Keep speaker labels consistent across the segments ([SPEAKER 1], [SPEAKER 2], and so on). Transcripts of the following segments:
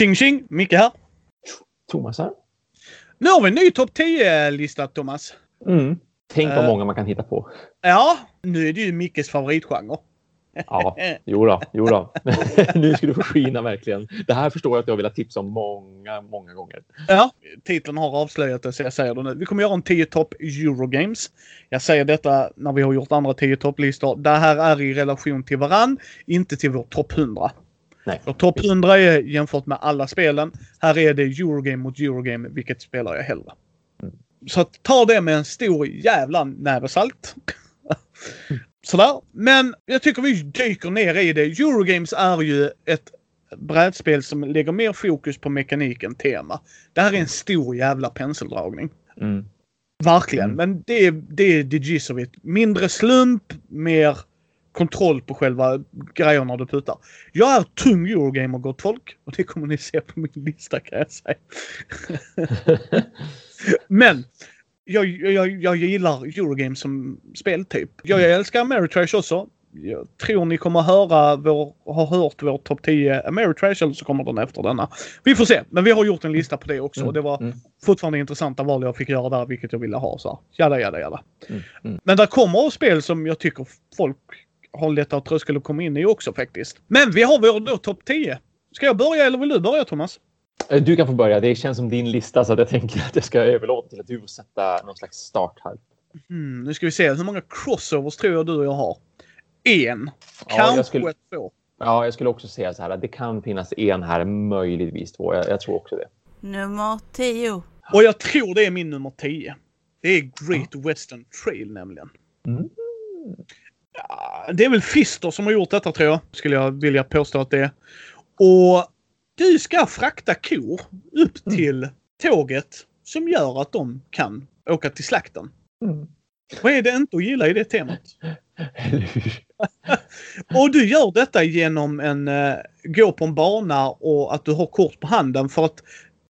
[SPEAKER 1] Tjing tjing! Micke här.
[SPEAKER 2] Thomas här.
[SPEAKER 1] Nu har vi en ny topp 10-lista, Thomas.
[SPEAKER 2] Mm. Tänk vad
[SPEAKER 1] Eh.
[SPEAKER 2] många man kan hitta på.
[SPEAKER 1] Ja, nu är det ju Mickes favoritgenre.
[SPEAKER 2] Ja, jo då, jo då. nu ska du få skina verkligen. Det här förstår jag att jag har velat tipsa om många, många gånger.
[SPEAKER 1] Ja, titeln har avslöjat det så jag säger det nu. Vi kommer göra en 10 topp Eurogames. Jag säger detta när vi har gjort andra 10 topplistor. Det här är i relation till varann, inte till vår topp 100.
[SPEAKER 2] Nej.
[SPEAKER 1] För topp 100 är jämfört med alla spelen. Här är det Eurogame mot Eurogame. Vilket spelar jag hellre?
[SPEAKER 2] Mm.
[SPEAKER 1] Så att ta det med en stor jävla näve salt. Sådär. Men jag tycker vi dyker ner i det. Eurogames är ju ett brädspel som lägger mer fokus på mekanik än tema. Det här är en stor jävla penseldragning.
[SPEAKER 2] Mm.
[SPEAKER 1] Verkligen.
[SPEAKER 2] Mm.
[SPEAKER 1] Men det är, det är it. Mindre slump, mer kontroll på själva grejerna du puttar. Jag är tung Eurogamer gott folk. Och det kommer ni se på min lista kan jag säga. Men jag, jag, jag gillar Eurogame som speltyp. Jag älskar Ameritrash också. Jag tror ni kommer höra vår, har hört vår topp 10 Ameritrash eller så kommer den efter denna. Vi får se. Men vi har gjort en lista på det också. Och det var
[SPEAKER 2] Mm.
[SPEAKER 1] fortfarande intressanta val jag fick göra där, vilket jag ville ha. Så här. Jada, jada, jada.
[SPEAKER 2] Mm. Mm.
[SPEAKER 1] Men där kommer spel som jag tycker folk har lättare tröskel att komma in i också faktiskt. Men vi har vår då topp 10. Ska jag börja eller vill du börja Thomas?
[SPEAKER 2] Eh, Du kan få börja. Det känns som din lista så jag tänker att jag ska överlåta till att du får sätta någon slags start här.
[SPEAKER 1] Hmm, nu ska vi se. Hur många crossovers tror jag du och jag har? En.
[SPEAKER 2] Ja,
[SPEAKER 1] Kanske
[SPEAKER 2] skulle-
[SPEAKER 1] två.
[SPEAKER 2] Ja, jag skulle också säga så här att det kan finnas en här, möjligtvis två. Jag, jag tror också det.
[SPEAKER 3] Nummer 10.
[SPEAKER 1] Och jag tror det är min nummer 10. Det är Great Western Trail nämligen.
[SPEAKER 2] Mm.
[SPEAKER 1] Ja, det är väl Fister som har gjort detta tror jag. Skulle jag vilja påstå att det är. Och du ska frakta kor upp
[SPEAKER 2] Mm.
[SPEAKER 1] till tåget som gör att de kan åka till slakten.
[SPEAKER 2] Mm.
[SPEAKER 1] Vad är det inte att gilla i det temat? Och du gör detta genom en eh, gå på en bana och att du har kort på handen för att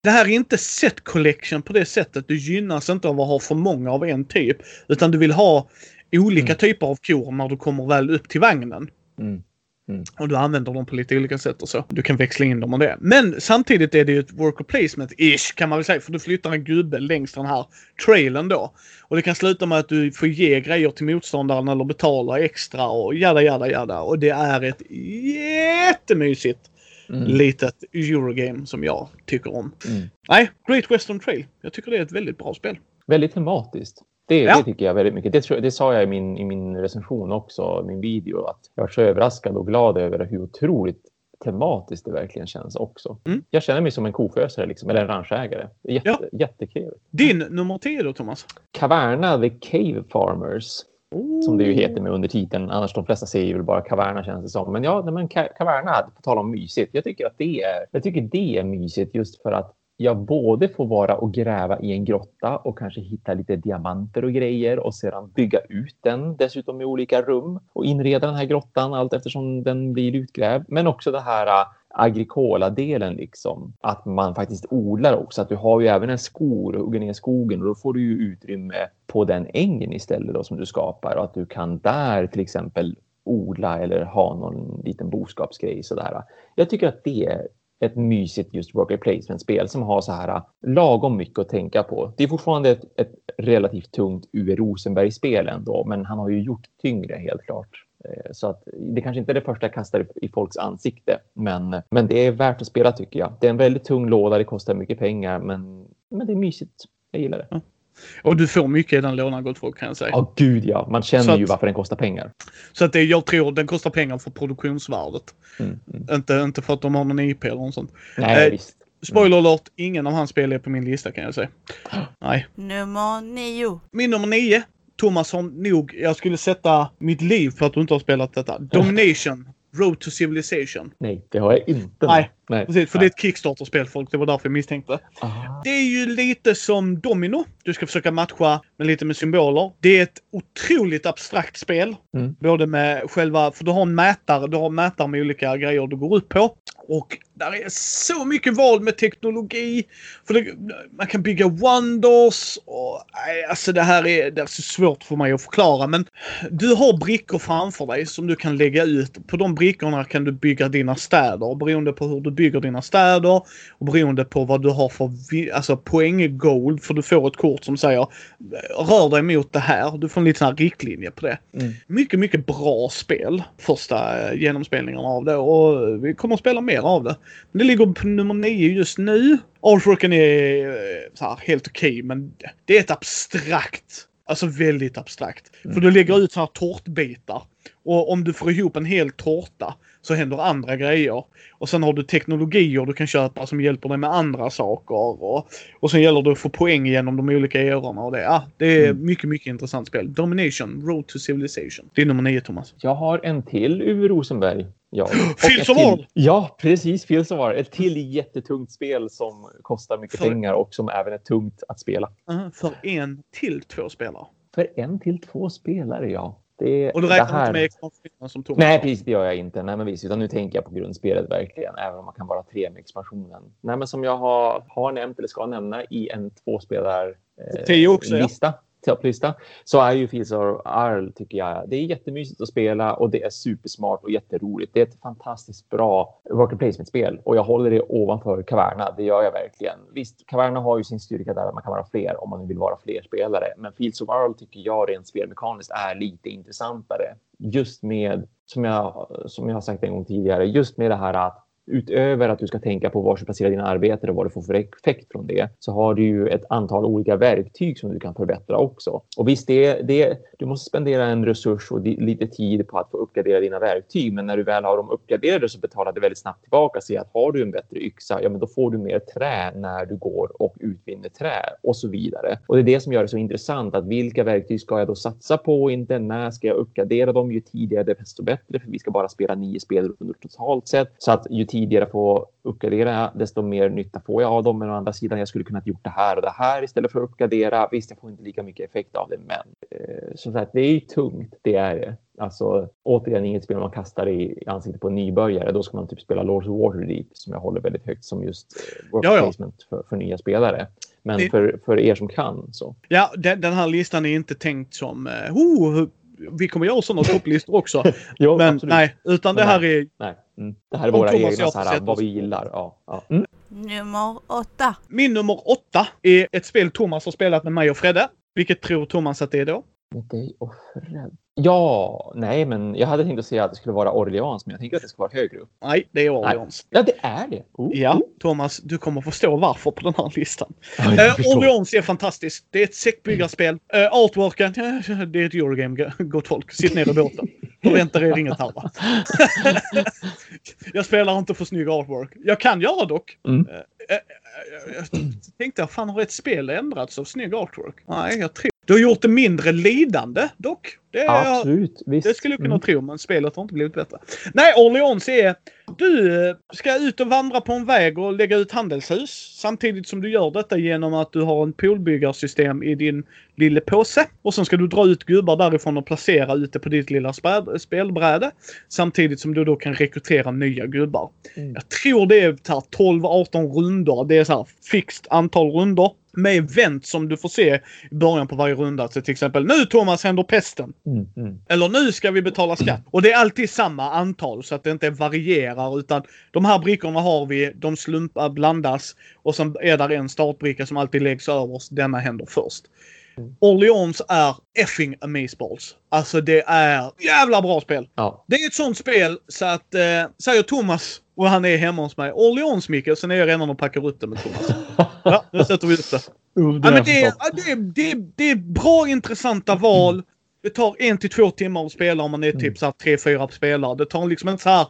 [SPEAKER 1] det här är inte set collection på det sättet. Du gynnas inte av att ha för många av en typ. Utan du vill ha olika
[SPEAKER 2] Mm.
[SPEAKER 1] typer av kor när du kommer väl upp till vagnen.
[SPEAKER 2] Mm.
[SPEAKER 1] Och du använder dem på lite olika sätt och så. Du kan växla in dem och det. Men samtidigt är det ju ett worker placement-ish kan man väl säga. För du flyttar en gubbe längs den här trailen då. Och det kan sluta med att du får ge grejer till motståndaren eller betala extra och jada jada jada. Och det är ett jättemysigt
[SPEAKER 2] Mm.
[SPEAKER 1] litet Eurogame som jag tycker om.
[SPEAKER 2] Mm.
[SPEAKER 1] Nej, Great Western Trail. Jag tycker det är ett väldigt bra spel.
[SPEAKER 2] Väldigt tematiskt. Det,
[SPEAKER 1] Ja.
[SPEAKER 2] det tycker jag väldigt mycket. Det, det sa jag i min, i min recension också, min video, att jag var så överraskad och glad över hur otroligt tematiskt det verkligen känns också.
[SPEAKER 1] Mm.
[SPEAKER 2] Jag känner mig som en kofösare, liksom, eller en ranchägare. Jätte,
[SPEAKER 1] Ja.
[SPEAKER 2] Jättetrevligt.
[SPEAKER 1] Din nummer 10 då Thomas?
[SPEAKER 2] Caverna the Cave Farmers, som det ju heter med undertiteln. Annars de flesta säger väl bara Caverna känns det som. Men ja, men Ca- Caverna, på tal om mysigt. Jag tycker att det är, jag tycker det är mysigt just för att jag både får vara och gräva i en grotta och kanske hitta lite diamanter och grejer och sedan bygga ut den dessutom i olika rum och inreda den här grottan allt eftersom den blir utgrävd. Men också det här äh, agrikola-delen liksom. Att man faktiskt odlar också. Att du har ju även en skog och hugger ner skogen och då får du ju utrymme på den ängen istället då som du skapar och att du kan där till exempel odla eller ha någon liten boskapsgrej sådär. Jag tycker att det är ett mysigt just worker placement-spel som har så här äh, lagom mycket att tänka på. Det är fortfarande ett, ett relativt tungt Uwe Rosenberg-spel ändå, men han har ju gjort tyngre helt klart. Eh, så att det kanske inte är det första jag kastar i- folks ansikte, men, men det är värt att spela tycker jag. Det är en väldigt tung låda, det kostar mycket pengar, men, men det är mysigt. Jag gillar det. Mm.
[SPEAKER 1] Och du får mycket i den lådan gott folk kan jag säga.
[SPEAKER 2] Ja, gud ja. Man känner
[SPEAKER 1] att-
[SPEAKER 2] ju varför den kostar pengar.
[SPEAKER 1] Så att det, jag tror den kostar pengar för produktionsvärdet.
[SPEAKER 2] Mm, mm.
[SPEAKER 1] Inte, inte för att de har någon IP eller något sånt.
[SPEAKER 2] Nej,
[SPEAKER 1] Eh,
[SPEAKER 2] visst.
[SPEAKER 1] Spoiler alert, ingen av hans spel är på min lista kan jag säga. Nej.
[SPEAKER 3] Nummer 9.
[SPEAKER 1] Min nummer nio. Thomas har nog, jag skulle sätta mitt liv för att du inte har spelat detta. Domination. Road to Civilization.
[SPEAKER 2] Nej, det har jag inte.
[SPEAKER 1] Nej,
[SPEAKER 2] Nej.
[SPEAKER 1] Precis, för det är ett Kickstarter-spel folk. Det var därför jag misstänkte.
[SPEAKER 2] Ah.
[SPEAKER 1] Det är ju lite som Domino. Du ska försöka matcha med lite med symboler. Det är ett otroligt abstrakt spel.
[SPEAKER 2] Mm.
[SPEAKER 1] Både med själva, för du har en mätare, du har mätare med olika grejer du går upp på. Och där är så mycket val med teknologi. För det, man kan bygga wonders. Och, nej, alltså det här är, det är så svårt för mig att förklara. Men du har brickor framför dig som du kan lägga ut. På de brickorna kan du bygga dina städer. Beroende på hur du bygger dina städer och beroende på vad du har för alltså, poänggold, för du får ett kort som säger rör dig mot det här. Du får en liten riktlinje på det.
[SPEAKER 2] Mm.
[SPEAKER 1] Mycket, mycket bra spel. Första eh, genomspelningarna av det och vi kommer att spela mer av det. Men det ligger på nummer nio just nu. Artworken är eh, här, helt okej men det är ett abstrakt. Alltså väldigt abstrakt. För du lägger ut så här tårtbitar. Och om du får ihop en hel tårta så händer andra grejer. Och sen har du teknologier du kan köpa som hjälper dig med andra saker. Och, och sen gäller det att få poäng genom de olika erorna och det. Ja, det är
[SPEAKER 2] Mm.
[SPEAKER 1] mycket, mycket intressant spel. Domination, Road to Civilization. Det är nummer nio, Thomas.
[SPEAKER 2] Jag har en till Uwe Rosenberg. Ja.
[SPEAKER 1] Fields of War!
[SPEAKER 2] Ja, precis. Fields of War. Ett till jättetungt spel som kostar mycket
[SPEAKER 1] För-
[SPEAKER 2] pengar och som även är tungt att spela.
[SPEAKER 1] Uh, för en till två spelare.
[SPEAKER 2] För en till två spelare, ja. Det,
[SPEAKER 1] Och du räknar
[SPEAKER 2] här-
[SPEAKER 1] inte med expansionen som Thomas
[SPEAKER 2] Nej, precis. Det gör jag inte. Nej, men visst, utan nu tänker jag på grundspelet verkligen, även om man kan vara tre med expansionen. Nej, men som jag har, har nämnt eller ska nämna i en tvåspelar eh,
[SPEAKER 1] ja
[SPEAKER 2] topplista, så är ju Fields of Arl, tycker jag. Det är jättemysigt att spela och det är supersmart och jätteroligt. Det är ett fantastiskt bra worker placement-spel och jag håller det ovanför Caverna. Det gör jag verkligen. Visst, Caverna har ju sin styrka där att man kan vara fler om man vill vara fler spelare. Men Fields of Arl tycker jag rent spelmekaniskt är lite intressantare. Just med, som jag, som jag har sagt en gång tidigare, just med det här att utöver att du ska tänka på var du placerar dina arbeten och vad du får för effekt från det, så har du ju ett antal olika verktyg som du kan förbättra också. Och visst, det, det, du måste spendera en resurs och di, lite tid på att få uppgradera dina verktyg, men när du väl har dem uppgraderade så betalar det väldigt snabbt tillbaka sig att har du en bättre yxa, ja men då får du mer trä när du går och utvinner trä och så vidare. Och det är det som gör det så intressant att vilka verktyg ska jag då satsa på och inte? När ska jag uppgradera dem? Ju tidigare desto bättre, för vi ska bara spela nio spelrundor totalt sett. Så att ju tidigare jag får uppgradera, desto mer nytta får jag av dem. Men å andra sidan, jag skulle kunnat gjort det här och det här istället för att uppgradera. Visst, jag får inte lika mycket effekt av det, men eh, som sagt, det är ju tungt. Det är det. Alltså återigen inget spel man kastar i, ansiktet på en nybörjare. Då ska man typ spela Lords of Waterdeep som jag håller väldigt högt som just eh, work
[SPEAKER 1] Ja, ja.
[SPEAKER 2] placement för, för nya spelare. Men
[SPEAKER 1] Det-
[SPEAKER 2] för, för er som kan så.
[SPEAKER 1] Ja, den, den här listan är inte tänkt som eh, oh, vi kommer göra sådana topplistor också.
[SPEAKER 2] Jo,
[SPEAKER 1] Men
[SPEAKER 2] absolut.
[SPEAKER 1] nej, utan det
[SPEAKER 2] Men
[SPEAKER 1] här är
[SPEAKER 2] Nej. Mm. Det här är våra egna så här, vad vi gillar. Ja, ja. Mm.
[SPEAKER 3] Nummer åtta.
[SPEAKER 1] min nummer åtta är ett spel Thomas har spelat med mig och Fredde. Vilket tror Thomas att det är då?
[SPEAKER 2] Med dig och Fred. Ja, nej, men jag hade tänkt att säga att det skulle vara Orleans, men jag tänker att det ska vara högre upp.
[SPEAKER 1] Nej, det är Orleans.
[SPEAKER 2] Ja, det är det. Oh,
[SPEAKER 1] Ja. Thomas, du kommer förstå varför på den här listan.
[SPEAKER 2] Ja,
[SPEAKER 1] Eh. Orleans är fantastiskt. Det är ett säckbyggarspel. Uh, artworken, eh, det är ett Eurogame, gott folk. Sitt ner i båten. Förvänta er inget här va. Jag spelar inte för snygg artwork. Jag kan göra dock.
[SPEAKER 2] Mm.
[SPEAKER 1] Eh, eh, eh, jag tänkte, fan har ett spel ändrats av snygg artwork? Nej, jag tror... Du har gjort det mindre lidande dock. Det,
[SPEAKER 2] Absolut. Visst.
[SPEAKER 1] det skulle jag kunna
[SPEAKER 2] Mm.
[SPEAKER 1] tro, men spelet har inte blivit bättre. Nej, Orleans är... Du eh, ska ut och vandra på en väg och lägga ut handelshus. Samtidigt som du gör detta genom att du har en poolbyggarsystem i din lilla påse. Och sen ska du dra ut gubbar därifrån och placera ute på ditt lilla spelbräde. Samtidigt som du då kan rekrytera nya gubbar.
[SPEAKER 2] Mm.
[SPEAKER 1] Jag tror det här 12-18 rundor. Det är så här fixt antal rundor. Med event som du får se i början på varje runda. Så till exempel nu Thomas händer pesten.
[SPEAKER 2] Mm. Mm.
[SPEAKER 1] Eller nu ska vi betala skatt. Och det är alltid samma antal så att det inte varierar utan de här brickorna har vi, de slumpar, blandas och sen är där en startbricka som alltid läggs överst. Denna händer först.
[SPEAKER 2] Mm.
[SPEAKER 1] Orleans är effing amazeballs. Alltså det är jävla bra spel.
[SPEAKER 2] Ja.
[SPEAKER 1] Det är ett sånt spel så att, eh, säger Thomas och han är hemma hos mig. Orleans Micke, sen är jag redan och packar upp det med Thomas. Ja, nu sätter vi upp det. Ja, men det, är, det, är, det, är, det är bra intressanta val. Det tar en till två timmar att spela om man är typ så här tre, fyra spelare. Det tar liksom inte så här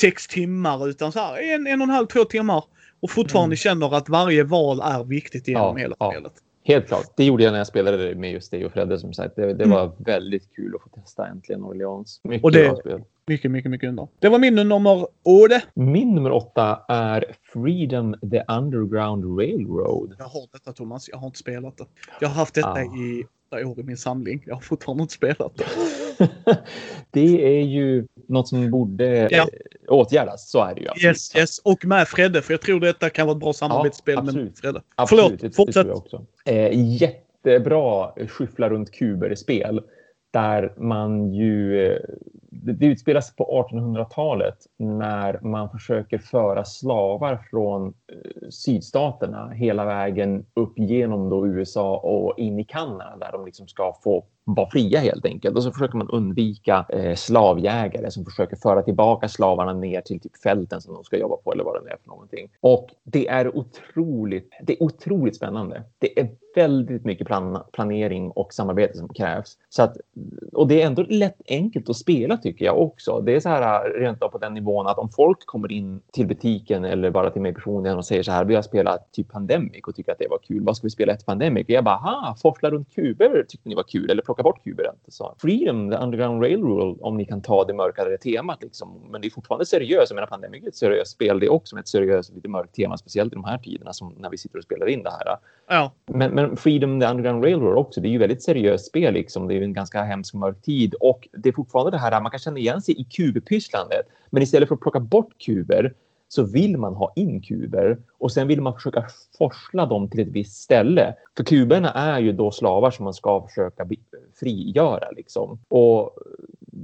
[SPEAKER 1] sex timmar utan så här en, en och en halv, två timmar. Och fortfarande känner att varje val är viktigt genom
[SPEAKER 2] Ja,
[SPEAKER 1] hela
[SPEAKER 2] ja.
[SPEAKER 1] spelet.
[SPEAKER 2] Helt klart. Det gjorde jag när jag spelade med just dig och Fredde som sagt. Det, det
[SPEAKER 1] Mm.
[SPEAKER 2] var väldigt kul att få testa äntligen Orleans. Mycket
[SPEAKER 1] Och det-
[SPEAKER 2] bra spel.
[SPEAKER 1] Mycket, mycket, mycket under. Det var min nummer åde.
[SPEAKER 2] Min nummer åtta är Freedom the Underground Railroad.
[SPEAKER 1] Jag har detta Thomas, jag har inte spelat det. Jag har haft detta
[SPEAKER 2] Ah.
[SPEAKER 1] i åtta år i min samling. Jag har fortfarande inte spelat det.
[SPEAKER 2] det är ju något som borde
[SPEAKER 1] Ja.
[SPEAKER 2] eh, åtgärdas. Så är det ju. absolut.
[SPEAKER 1] Yes, yes. Och med Fredde, för jag tror detta kan vara ett bra samarbetsspel med
[SPEAKER 2] absolut.
[SPEAKER 1] Fredde.
[SPEAKER 2] Absolut,
[SPEAKER 1] Förlåt,
[SPEAKER 2] det,
[SPEAKER 1] fortsätt.
[SPEAKER 2] också. Eh, jättebra skyffla runt kuber-spel där man ju... Det, det utspelas på 1800-talet när man försöker föra slavar från eh, sydstaterna hela vägen upp genom då USA och in i Kanada där de liksom ska få vara fria helt enkelt. Och så försöker man undvika eh, slavjägare som försöker föra tillbaka slavarna ner till typ fälten som de ska jobba på eller vad det är för någonting. Och det är otroligt, det är otroligt spännande. Det är väldigt mycket plan planering och samarbete som krävs. Så att, och det är ändå lätt enkelt att spela tycker jag också. Det är så här rent av på den nivån att om folk kommer in till butiken eller bara till mig personligen och säger så här, vi har spelat typ Pandemic och tycker att det var kul. Vad ska vi spela ett Pandemic? Och jag bara, ha, forsla runt kuber tyckte ni var kul eller plocka bort kuber. Så Freedom, the Underground Railroad, om ni kan ta det mörkare temat liksom. Men det är fortfarande seriöst. Jag menar, Pandemic är ett seriöst spel. Det är också ett seriöst, lite mörkt tema, speciellt i de här tiderna som när vi sitter och spelar in det här.
[SPEAKER 1] Ja.
[SPEAKER 2] Men, men Freedom, the Underground Railroad också, det är ju väldigt seriöst spel liksom. Det är ju en ganska hemsk mörk tid och det är fortfarande det här man kan känna igen sig i kubpysslandet. Men istället för att plocka bort kuber så vill man ha in kuber och sen vill man försöka forsla dem till ett visst ställe. För kuberna är ju då slavar som man ska försöka frigöra liksom. Och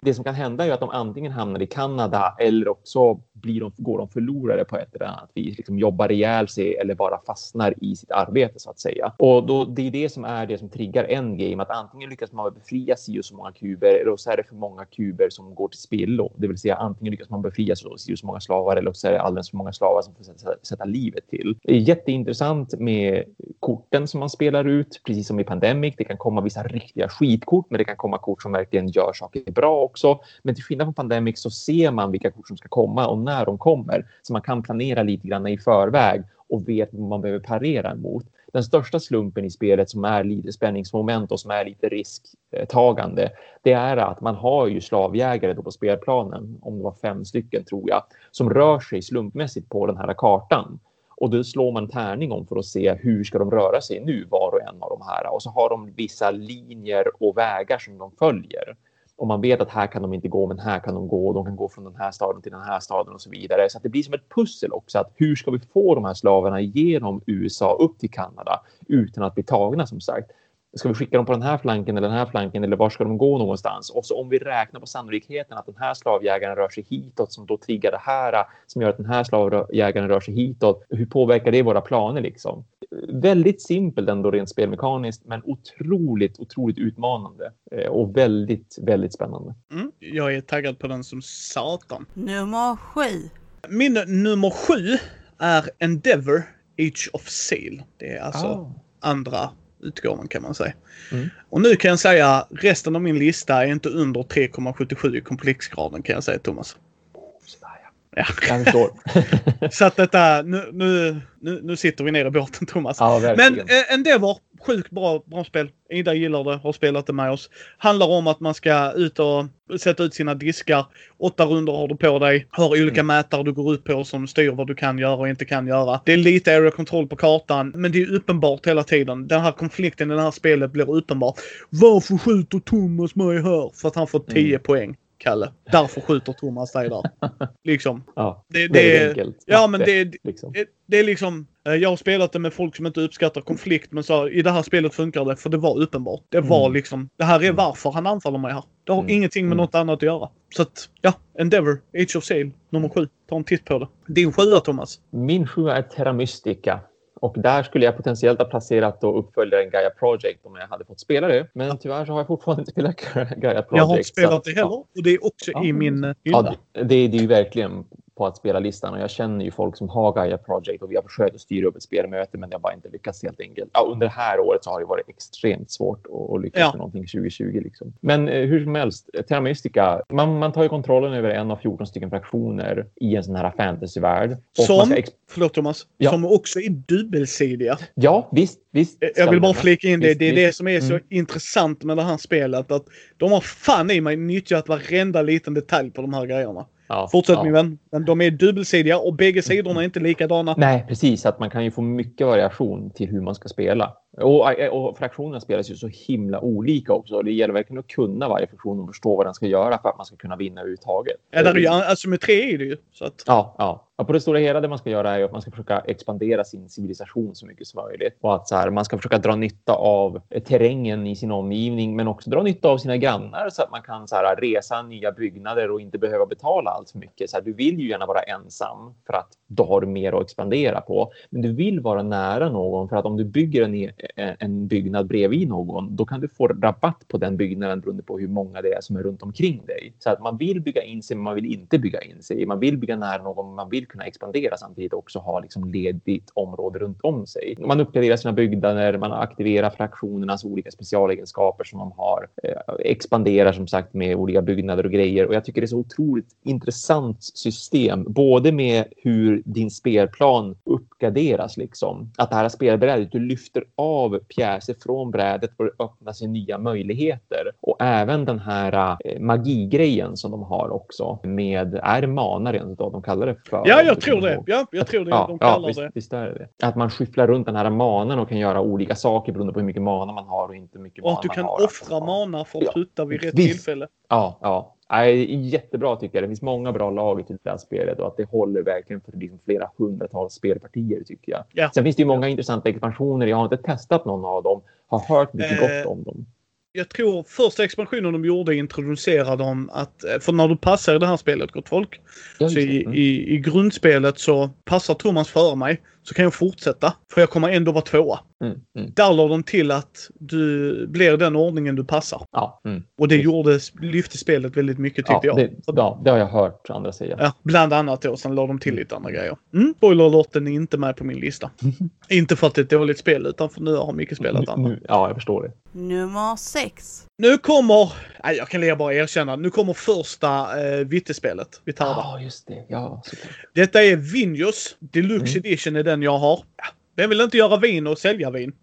[SPEAKER 2] det som kan hända är att de antingen hamnar i Kanada eller också blir de, går de förlorare på ett eller annat vis. Liksom jobbar ihjäl sig eller bara fastnar i sitt arbete så att säga. Och då, det är det som är det som triggar endgame. Att antingen lyckas man befria si och så många kuber eller så är det för många kuber som går till spillo. Det vill säga antingen lyckas man befria si och så många slavar eller så är det alldeles för många slavar som får sätta, sätta livet till. Det är jätteintressant med korten som man spelar ut, precis som i Pandemic. Det kan komma vissa riktiga skitkort, men det kan komma kort som verkligen gör saker bra också. Men till skillnad från Pandemic så ser man vilka kort som ska komma och när de kommer. Så man kan planera lite grann i förväg och vet vad man behöver parera emot. Den största slumpen i spelet som är lite spänningsmoment och som är lite risktagande, det är att man har ju slavjägare då på spelplanen, om det var fem stycken tror jag, som rör sig slumpmässigt på den här kartan. Och då slår man tärning om för att se hur ska de röra sig nu var och en av de här. Och så har de vissa linjer och vägar som de följer om man vet att här kan de inte gå, men här kan de gå. De kan gå från den här staden till den här staden och så vidare. Så att det blir som ett pussel också. Att hur ska vi få de här slavarna genom USA upp till Kanada utan att bli tagna som sagt? Ska vi skicka dem på den här flanken eller den här flanken eller var ska de gå någonstans? Och så om vi räknar på sannolikheten att den här slavjägaren rör sig hitåt som då triggar det här som gör att den här slavjägaren rör sig hitåt. Hur påverkar det våra planer liksom? Väldigt simpelt ändå rent spelmekaniskt men otroligt, otroligt utmanande eh, och väldigt, väldigt spännande.
[SPEAKER 1] Mm, jag är taggad på den som satan.
[SPEAKER 3] Nummer sju.
[SPEAKER 1] Min nummer sju är Endeavor Age of Sail. Det är alltså
[SPEAKER 2] Ah.
[SPEAKER 1] andra utgåvan kan man säga.
[SPEAKER 2] Mm.
[SPEAKER 1] Och nu kan jag säga resten av min lista är inte under 3,77 i komplexgraden kan jag säga Thomas.
[SPEAKER 2] Ja.
[SPEAKER 1] Ja.
[SPEAKER 2] Jag förstår.
[SPEAKER 1] Så att detta, nu, nu, nu, nu sitter vi ner i båten Thomas.
[SPEAKER 2] ja,
[SPEAKER 1] Men eh, Endeavor, sjukt bra, bra spel. Ida gillar det, har spelat det med oss. Handlar om att man ska ut och sätta ut sina diskar. Åtta runder har du på dig. Har olika
[SPEAKER 2] Mm.
[SPEAKER 1] mätare du går upp på som styr vad du kan göra och inte kan göra. Det är lite area control på kartan, men det är uppenbart hela tiden. Den här konflikten i det här spelet blir uppenbar. Varför skjuter Thomas mig här? För att han får 10
[SPEAKER 2] Mm.
[SPEAKER 1] poäng, Kalle. Därför skjuter Thomas dig där. Liksom.
[SPEAKER 2] ja,
[SPEAKER 1] Det,
[SPEAKER 2] väldigt
[SPEAKER 1] det,
[SPEAKER 2] enkelt.
[SPEAKER 1] ja, men
[SPEAKER 2] Matte,
[SPEAKER 1] det,
[SPEAKER 2] liksom.
[SPEAKER 1] det, det är liksom, eh, jag har spelat det med folk som inte uppskattar konflikt men så i det här spelet funkar det för det var uppenbart. Det var
[SPEAKER 2] Mm.
[SPEAKER 1] liksom, det här är
[SPEAKER 2] Mm.
[SPEAKER 1] varför han anfaller mig här. Det har
[SPEAKER 2] Mm.
[SPEAKER 1] ingenting med
[SPEAKER 2] Mm.
[SPEAKER 1] något annat att göra. Så att, ja, Endeavor, Age of Sail, nummer sju. Ta en titt på det. Din sjua Thomas.
[SPEAKER 2] Min sjua är Terra Mystica. Och där skulle jag potentiellt ha placerat då uppföljaren Gaia Project om jag hade fått spela det. Men tyvärr så har jag fortfarande inte spelat Gaia Project.
[SPEAKER 1] jag har inte spelat det heller och det är också
[SPEAKER 2] Ja.
[SPEAKER 1] i min eh,
[SPEAKER 2] Ja,
[SPEAKER 1] hylla.
[SPEAKER 2] det, det, det är ju verkligen på att spela listan och jag känner ju folk som har Gaia Project och vi har försökt att styra upp ett spelmöte men det har bara inte lyckats helt enkelt. Ja, under det här året så har det varit extremt svårt att, lyckas
[SPEAKER 1] Ja.
[SPEAKER 2] med någonting 2020 liksom. Men eh, hur som helst, Terra Mystica, man, man tar ju kontrollen över en av 14 stycken fraktioner i en sån här fantasyvärld.
[SPEAKER 1] Som, förlåt Thomas,
[SPEAKER 2] Ja.
[SPEAKER 1] som också är dubbelsidiga.
[SPEAKER 2] ja, visst, visst.
[SPEAKER 1] Jag vill bara flika in det.
[SPEAKER 2] Visst,
[SPEAKER 1] Det är
[SPEAKER 2] visst.
[SPEAKER 1] det som är så
[SPEAKER 2] Mm.
[SPEAKER 1] intressant med det här spelet. Att de har fan i mig nyttjat varenda liten detalj på de här grejerna.
[SPEAKER 2] Ja,
[SPEAKER 1] Fortsätt
[SPEAKER 2] ja.
[SPEAKER 1] min vän. Men de är dubbelsidiga och bägge sidorna är inte likadana.
[SPEAKER 2] Nej, precis. Att man kan ju få mycket variation till hur man ska spela. Och, och fraktionerna spelas ju så himla olika också. Det gäller verkligen att kunna varje fraktion och förstå vad den ska göra för att man ska kunna vinna överhuvudtaget.
[SPEAKER 1] Ja, där är ju asymmetri i det ju. Så att,
[SPEAKER 2] Ja, ja. Ja, på det stora hela det man ska göra är att man ska försöka expandera sin civilisation så mycket som möjligt och att så här, man ska försöka dra nytta av terrängen i sin omgivning, men också dra nytta av sina grannar så att man kan så här, resa nya byggnader och inte behöva betala allt för mycket. Så här, du vill ju gärna vara ensam för att då har du mer att expandera på, men du vill vara nära någon för att om du bygger en, Eh, en byggnad bredvid någon, då kan du få rabatt på den byggnaden beroende på hur många det är som är runt omkring dig. Så att man vill bygga in sig, men man vill inte bygga in sig. Man vill bygga nära någon, man vill kunna expandera samtidigt och också ha liksom ledigt område runt om sig. Man uppgraderar sina byggnader, man aktiverar fraktionernas olika specialegenskaper som man har, eh, expanderar som sagt med olika byggnader och grejer. Och jag tycker det är så otroligt intressant system, både med hur din spelplan uppgraderas, liksom. Att det här spelbrädet, du lyfter av pjäser från brädet för att öppna sig nya möjligheter. Och även den här eh, magigrejen som de har också med, är det mana rent av de kallar det för?
[SPEAKER 1] Ja, jag tror det. Ja, jag tror det.
[SPEAKER 2] Ja,
[SPEAKER 1] de
[SPEAKER 2] ja
[SPEAKER 1] kallar
[SPEAKER 2] visst,
[SPEAKER 1] det.
[SPEAKER 2] visst är det. Att man skyfflar runt den här manan och kan göra olika saker beroende på hur mycket mana man har och inte mycket
[SPEAKER 1] Och
[SPEAKER 2] mana
[SPEAKER 1] att du
[SPEAKER 2] man
[SPEAKER 1] kan
[SPEAKER 2] har.
[SPEAKER 1] offra mana för att
[SPEAKER 2] Ja,
[SPEAKER 1] putta vid rätt
[SPEAKER 2] visst.
[SPEAKER 1] tillfälle.
[SPEAKER 2] Ja, ja. Nej, jättebra tycker jag. Det finns många bra lag till det här spelet och att det håller verkligen för liksom flera hundratals spelpartier tycker jag.
[SPEAKER 1] Ja.
[SPEAKER 2] Sen finns det ju många intressanta expansioner. Jag har inte testat någon av dem. Har hört mycket
[SPEAKER 1] Eh,
[SPEAKER 2] gott om dem.
[SPEAKER 1] Jag tror första expansionen de gjorde introducerade de att, eh, för när du passar i det här spelet gott folk,
[SPEAKER 2] Ja,
[SPEAKER 1] så i,
[SPEAKER 2] Mm.
[SPEAKER 1] i, i grundspelet så passar Thomas före mig så kan jag fortsätta. För jag kommer ändå vara tvåa.
[SPEAKER 2] Mm, mm.
[SPEAKER 1] Där la de till att du blir den ordningen du passar.
[SPEAKER 2] Ja, mm.
[SPEAKER 1] Och det gjorde, lyfte spelet väldigt mycket tyckte
[SPEAKER 2] ja,
[SPEAKER 1] jag.
[SPEAKER 2] det, ja, det har jag hört andra säga.
[SPEAKER 1] Ja, bland annat då. Sen la de till lite andra grejer. Mm, spoiler alert, den är inte med på min lista. inte för att det är ett dåligt spel, utan för nu har Micke spelat andra.
[SPEAKER 2] Ja, jag förstår det.
[SPEAKER 3] Nummer 6.
[SPEAKER 1] Nu kommer, nej jag kan bara erkänna, nu kommer första eh, vittespelet vi tar där.
[SPEAKER 2] Ja, just det. Ja, såklart.
[SPEAKER 1] Detta är Vinjos. Deluxe
[SPEAKER 2] Mm.
[SPEAKER 1] edition är den jag har. Ja, vem vill inte göra vin och sälja vin?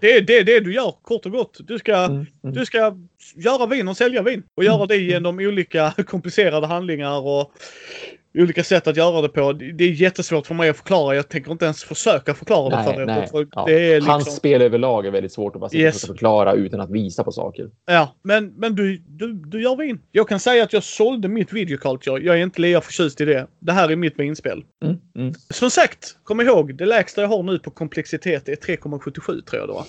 [SPEAKER 1] Det är det, det du gör kort och gott. Du ska,
[SPEAKER 2] Mm, mm.
[SPEAKER 1] du ska göra vin och sälja vin. Och göra det genom olika komplicerade handlingar och olika sätt att göra det på. Det det är jättesvårt för mig att förklara. Jag tänker inte ens försöka förklara det
[SPEAKER 2] Nej,
[SPEAKER 1] för dig.
[SPEAKER 2] nej.
[SPEAKER 1] För
[SPEAKER 2] Ja.
[SPEAKER 1] Det liksom...
[SPEAKER 2] Hans spel överlag är väldigt svårt att bara
[SPEAKER 1] Yes.
[SPEAKER 2] förklara utan att visa på saker.
[SPEAKER 1] Ja, men, men du, du, du gör vin. Jag kan säga att jag sålde mitt videoculture. Jag är inte lika förtjust i det. Det här är mitt vinspel.
[SPEAKER 2] Mm, mm.
[SPEAKER 1] Som sagt, kom ihåg, det lägsta jag har nu på komplexitet är 3,77 tror jag det var.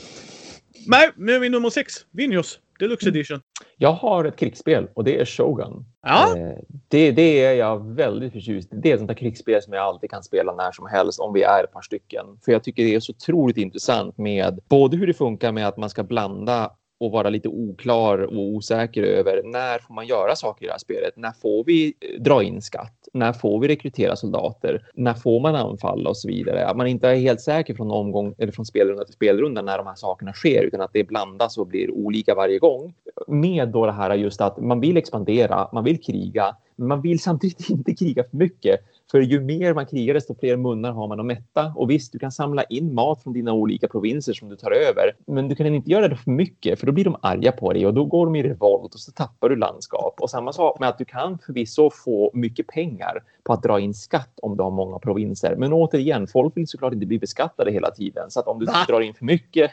[SPEAKER 1] Nej, nu är vi nummer 6. Vinjos Deluxe Edition.
[SPEAKER 2] Jag har ett krigsspel och det är Shogun.
[SPEAKER 1] Ja,
[SPEAKER 2] Eh, Det, det är jag väldigt förtjust i. Det är ett sånt där krigsspel som jag alltid kan spela när som helst om vi är ett par stycken. För jag tycker det är så otroligt intressant med både hur det funkar med att man ska blanda och vara lite oklar och osäker över när får man göra saker i det här spelet? När får vi eh, dra in skatt? När får vi rekrytera soldater? När får man anfalla och så vidare? Att man inte är helt säker från omgång eller från spelrunda till spelrunda när de här sakerna sker utan att det blandas och blir olika varje gång. Med då det här just att man vill expandera, man vill kriga, men man vill samtidigt inte kriga för mycket. För ju mer man krigar desto fler munnar har man att mätta. Och visst, du kan samla in mat från dina olika provinser som du tar över. Men du kan inte göra det för mycket för då blir de arga på dig och då går de i revolt och så tappar du landskap. Och samma sak med att du kan förvisso få mycket pengar på att dra in skatt om du har många provinser. Men återigen, folk vill såklart inte bli beskattade hela tiden. Så att om du
[SPEAKER 1] Va?
[SPEAKER 2] drar in för mycket,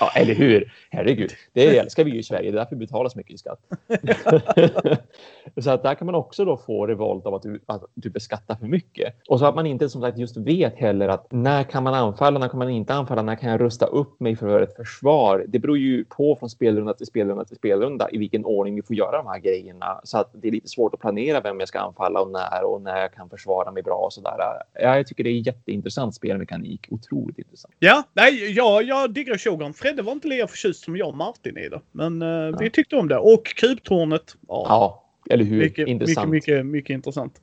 [SPEAKER 2] ja eller hur? Herregud, det älskar vi ju i Sverige. Det är därför vi betalar så mycket i skatt. så att där kan man också då få revolt av att du, att du beskattar för mycket. Och så att man inte som sagt just vet heller att när kan man anfalla, när kan man inte anfalla, när kan jag rusta upp mig för ett försvar? Det beror ju på från spelrunda till spelrunda till spelrunda i vilken ordning vi får göra de här grejerna. Så att det är lite svårt att planera vem jag ska anfalla och när och när jag kan försvara mig bra och sådär. Ja, jag tycker det är jätteintressant spelmekanik. Otroligt intressant.
[SPEAKER 1] ja nej, ja, jag diggar Shogun. Fredde var inte lika förtjust som jag och Martin i det. Men eh, vi tyckte om det. Och kryptornet. Ja,
[SPEAKER 2] Ja, eller hur?
[SPEAKER 1] mycket, mycket,
[SPEAKER 2] intressant.
[SPEAKER 1] mycket, mycket intressant.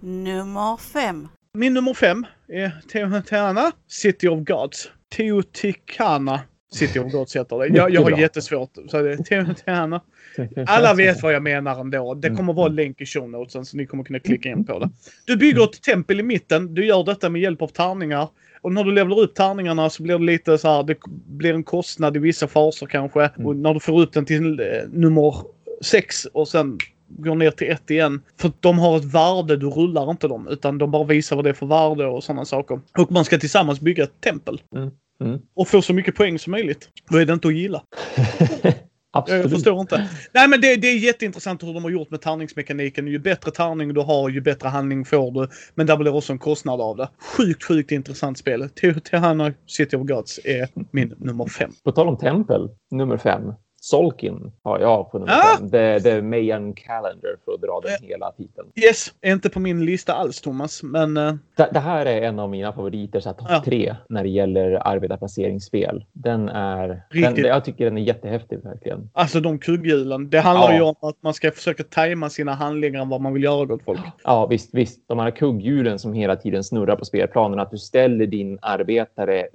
[SPEAKER 3] Nummer 5.
[SPEAKER 1] Min nummer fem är Teotihuacana City of Gods. Teotihuacana City of Gods heter det. Jag, jag
[SPEAKER 2] Mycket
[SPEAKER 1] har jättesvårt. Så det är Teotihuacana. Alla vet vad jag menar ändå. Det kommer vara en länk i show notesen så ni kommer kunna klicka in på det. Du bygger ett tempel i mitten. Du gör detta med hjälp av tärningar. Och när du levlar upp tärningarna så blir det lite så här, det blir en kostnad i vissa faser kanske. Och när du får upp den till eh, nummer sex och sen går ner till ett igen. För de har ett värde, du rullar inte dem. Utan de bara visar vad det är för värde och sådana saker. Och man ska tillsammans bygga ett tempel.
[SPEAKER 2] Mm. Mm.
[SPEAKER 1] Och få så mycket poäng som möjligt. Vad är det inte att gilla?
[SPEAKER 2] Absolut.
[SPEAKER 1] Jag förstår inte. Nej men det, det är jätteintressant hur de har gjort med tärningsmekaniken. Ju bättre tärning du har, ju bättre handling får du. Men där blir också en kostnad av det. Sjukt, sjukt intressant spel. Tehana City of Gods är min nummer fem.
[SPEAKER 2] På tal om tempel, nummer fem. Solkin har jag på nummer
[SPEAKER 1] Ah!
[SPEAKER 2] fem. The, the Mayan Calendar för att dra den hela titeln.
[SPEAKER 1] Yes, inte på min lista alls Thomas, men eh,
[SPEAKER 2] Det, det här är en av mina favoriter, så topp
[SPEAKER 1] Ja.
[SPEAKER 2] tre, när det gäller arbetarplaceringsspel. Den är... Den, jag tycker den är jättehäftig verkligen.
[SPEAKER 1] alltså de kugghjulen. Det handlar
[SPEAKER 2] Ja.
[SPEAKER 1] ju om att man ska försöka tajma sina handlingar vad man vill göra gott folk.
[SPEAKER 2] Ja, visst, visst. De här kugghjulen som hela tiden snurrar på spelplanen, att du ställer din arbetare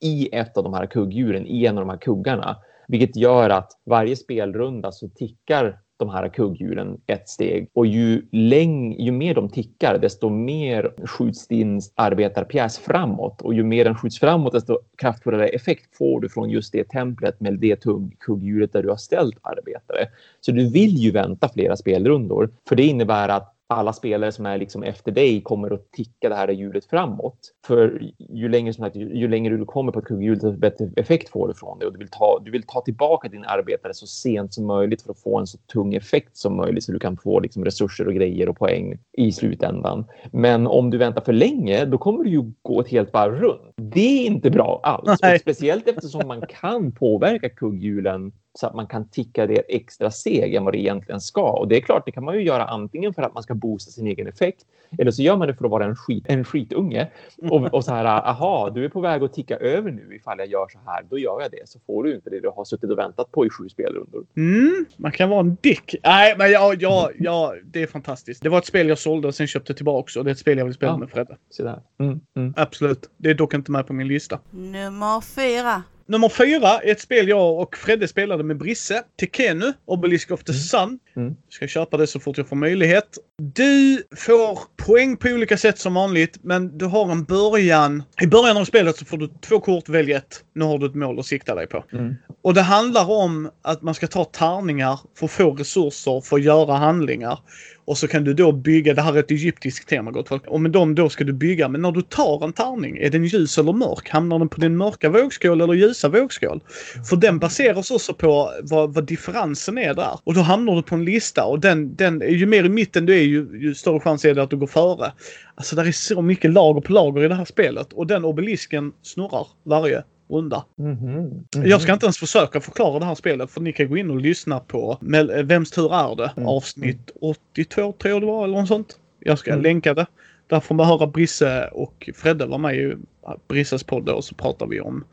[SPEAKER 2] i ett av de här kugghjulen, i en av de här kuggarna, vilket gör att varje spelrunda så tickar de här kugghjulen ett steg. Och ju, läng- ju mer de tickar, desto mer skjuts din arbetarpjäs framåt. Och ju mer den skjuts framåt, desto kraftfullare effekt får du från just det templet med det tugg- kugghjulet där du har ställt arbetare. Så du vill ju vänta flera spelrundor, för det innebär att alla spelare som är liksom efter dig kommer att ticka det här hjulet framåt. För ju längre, som sagt, ju, längre du kommer på ett kugghjul, desto bättre effekt får du från det. Och du, vill ta, du vill ta tillbaka din arbetare så sent som möjligt för att få en så tung effekt som möjligt så du kan få liksom, resurser och grejer och poäng i slutändan. Men om du väntar för länge, då kommer du ju gå ett helt varv runt. Det är inte bra alls. Speciellt eftersom man kan påverka kugghjulen så att man kan ticka det extra steg än vad det egentligen ska. Och det är klart, det kan man ju göra antingen för att man ska boosta sin egen effekt eller så gör man det för att vara en, skit, en skitunge och, och så här, aha, du är på väg att ticka över nu ifall jag gör så här, då gör jag det. Så får du inte det du har suttit och väntat på i sju spelrundor.
[SPEAKER 1] Mm, man kan vara en dick. Nej, men ja, ja, ja, det är fantastiskt. Det var ett spel jag sålde och sen köpte tillbaka och det är ett spel jag vill spela
[SPEAKER 2] Ja.
[SPEAKER 1] med Fredde.
[SPEAKER 2] Mm, mm.
[SPEAKER 1] Absolut. Det är dock inte med på min lista.
[SPEAKER 3] Nummer fyra.
[SPEAKER 1] Nummer fyra är ett spel jag och Fredde spelade med Brisse. Tekenu, Obelisk of the Sun.
[SPEAKER 2] Mm.
[SPEAKER 1] Ska köpa det så fort jag får möjlighet. Du får poäng på olika sätt som vanligt, men du har en början. I början av spelet så får du två kort, välj ett. Nu har du ett mål att sikta dig på.
[SPEAKER 2] Mm.
[SPEAKER 1] Och det handlar om att man ska ta tärningar för att få resurser för att göra handlingar. Och så kan du då bygga, det här är ett egyptiskt tema gott folk. Och med dem då ska du bygga, men när du tar en tärning, är den ljus eller mörk? Hamnar den på din mörka vågskål eller ljusa vågskål? För den baseras också på vad, vad differensen är där. Och då hamnar du på en lista och den, den, ju mer i mitten du är ju, ju större chans är det att du går före. Alltså där är så mycket lager på lager i det här spelet och den obelisken snurrar varje runda.
[SPEAKER 2] Mhm.
[SPEAKER 1] Jag ska inte ens försöka förklara det här spelet för ni kan gå in och lyssna på Vems tur är det?
[SPEAKER 2] Mm.
[SPEAKER 1] Avsnitt 82 tror jag det var eller något sånt. Jag ska
[SPEAKER 2] Mm.
[SPEAKER 1] länka det. Där får man höra Brisse och Fredde var med i Brisses podd och så pratar vi om,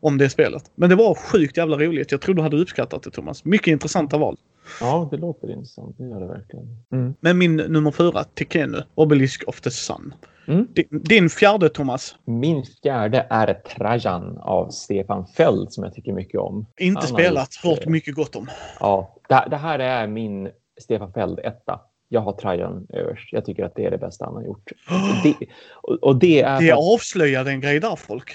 [SPEAKER 1] om det spelet. Men det var sjukt jävla roligt. Jag tror du hade uppskattat det Thomas. Mycket intressanta val.
[SPEAKER 2] Ja, det låter intressant. Det gör det verkligen. Mm.
[SPEAKER 1] Men min nummer fyra, Tekenu, Obelisk of the Sun.
[SPEAKER 2] Mm.
[SPEAKER 1] Din, fjärde Thomas.
[SPEAKER 2] Min fjärde är Trajan av Stefan Feld som jag tycker mycket om.
[SPEAKER 1] Inte
[SPEAKER 2] Han har
[SPEAKER 1] spelat,
[SPEAKER 2] gjort,
[SPEAKER 1] hört
[SPEAKER 2] eh,
[SPEAKER 1] mycket gott om.
[SPEAKER 2] Ja, det, det här är min Stefan Feld etta. Jag har Trajan överst. Jag tycker att det är det bästa han har gjort. Det, och, och det är...
[SPEAKER 1] Det
[SPEAKER 2] att-
[SPEAKER 1] avslöjade en grej där folk.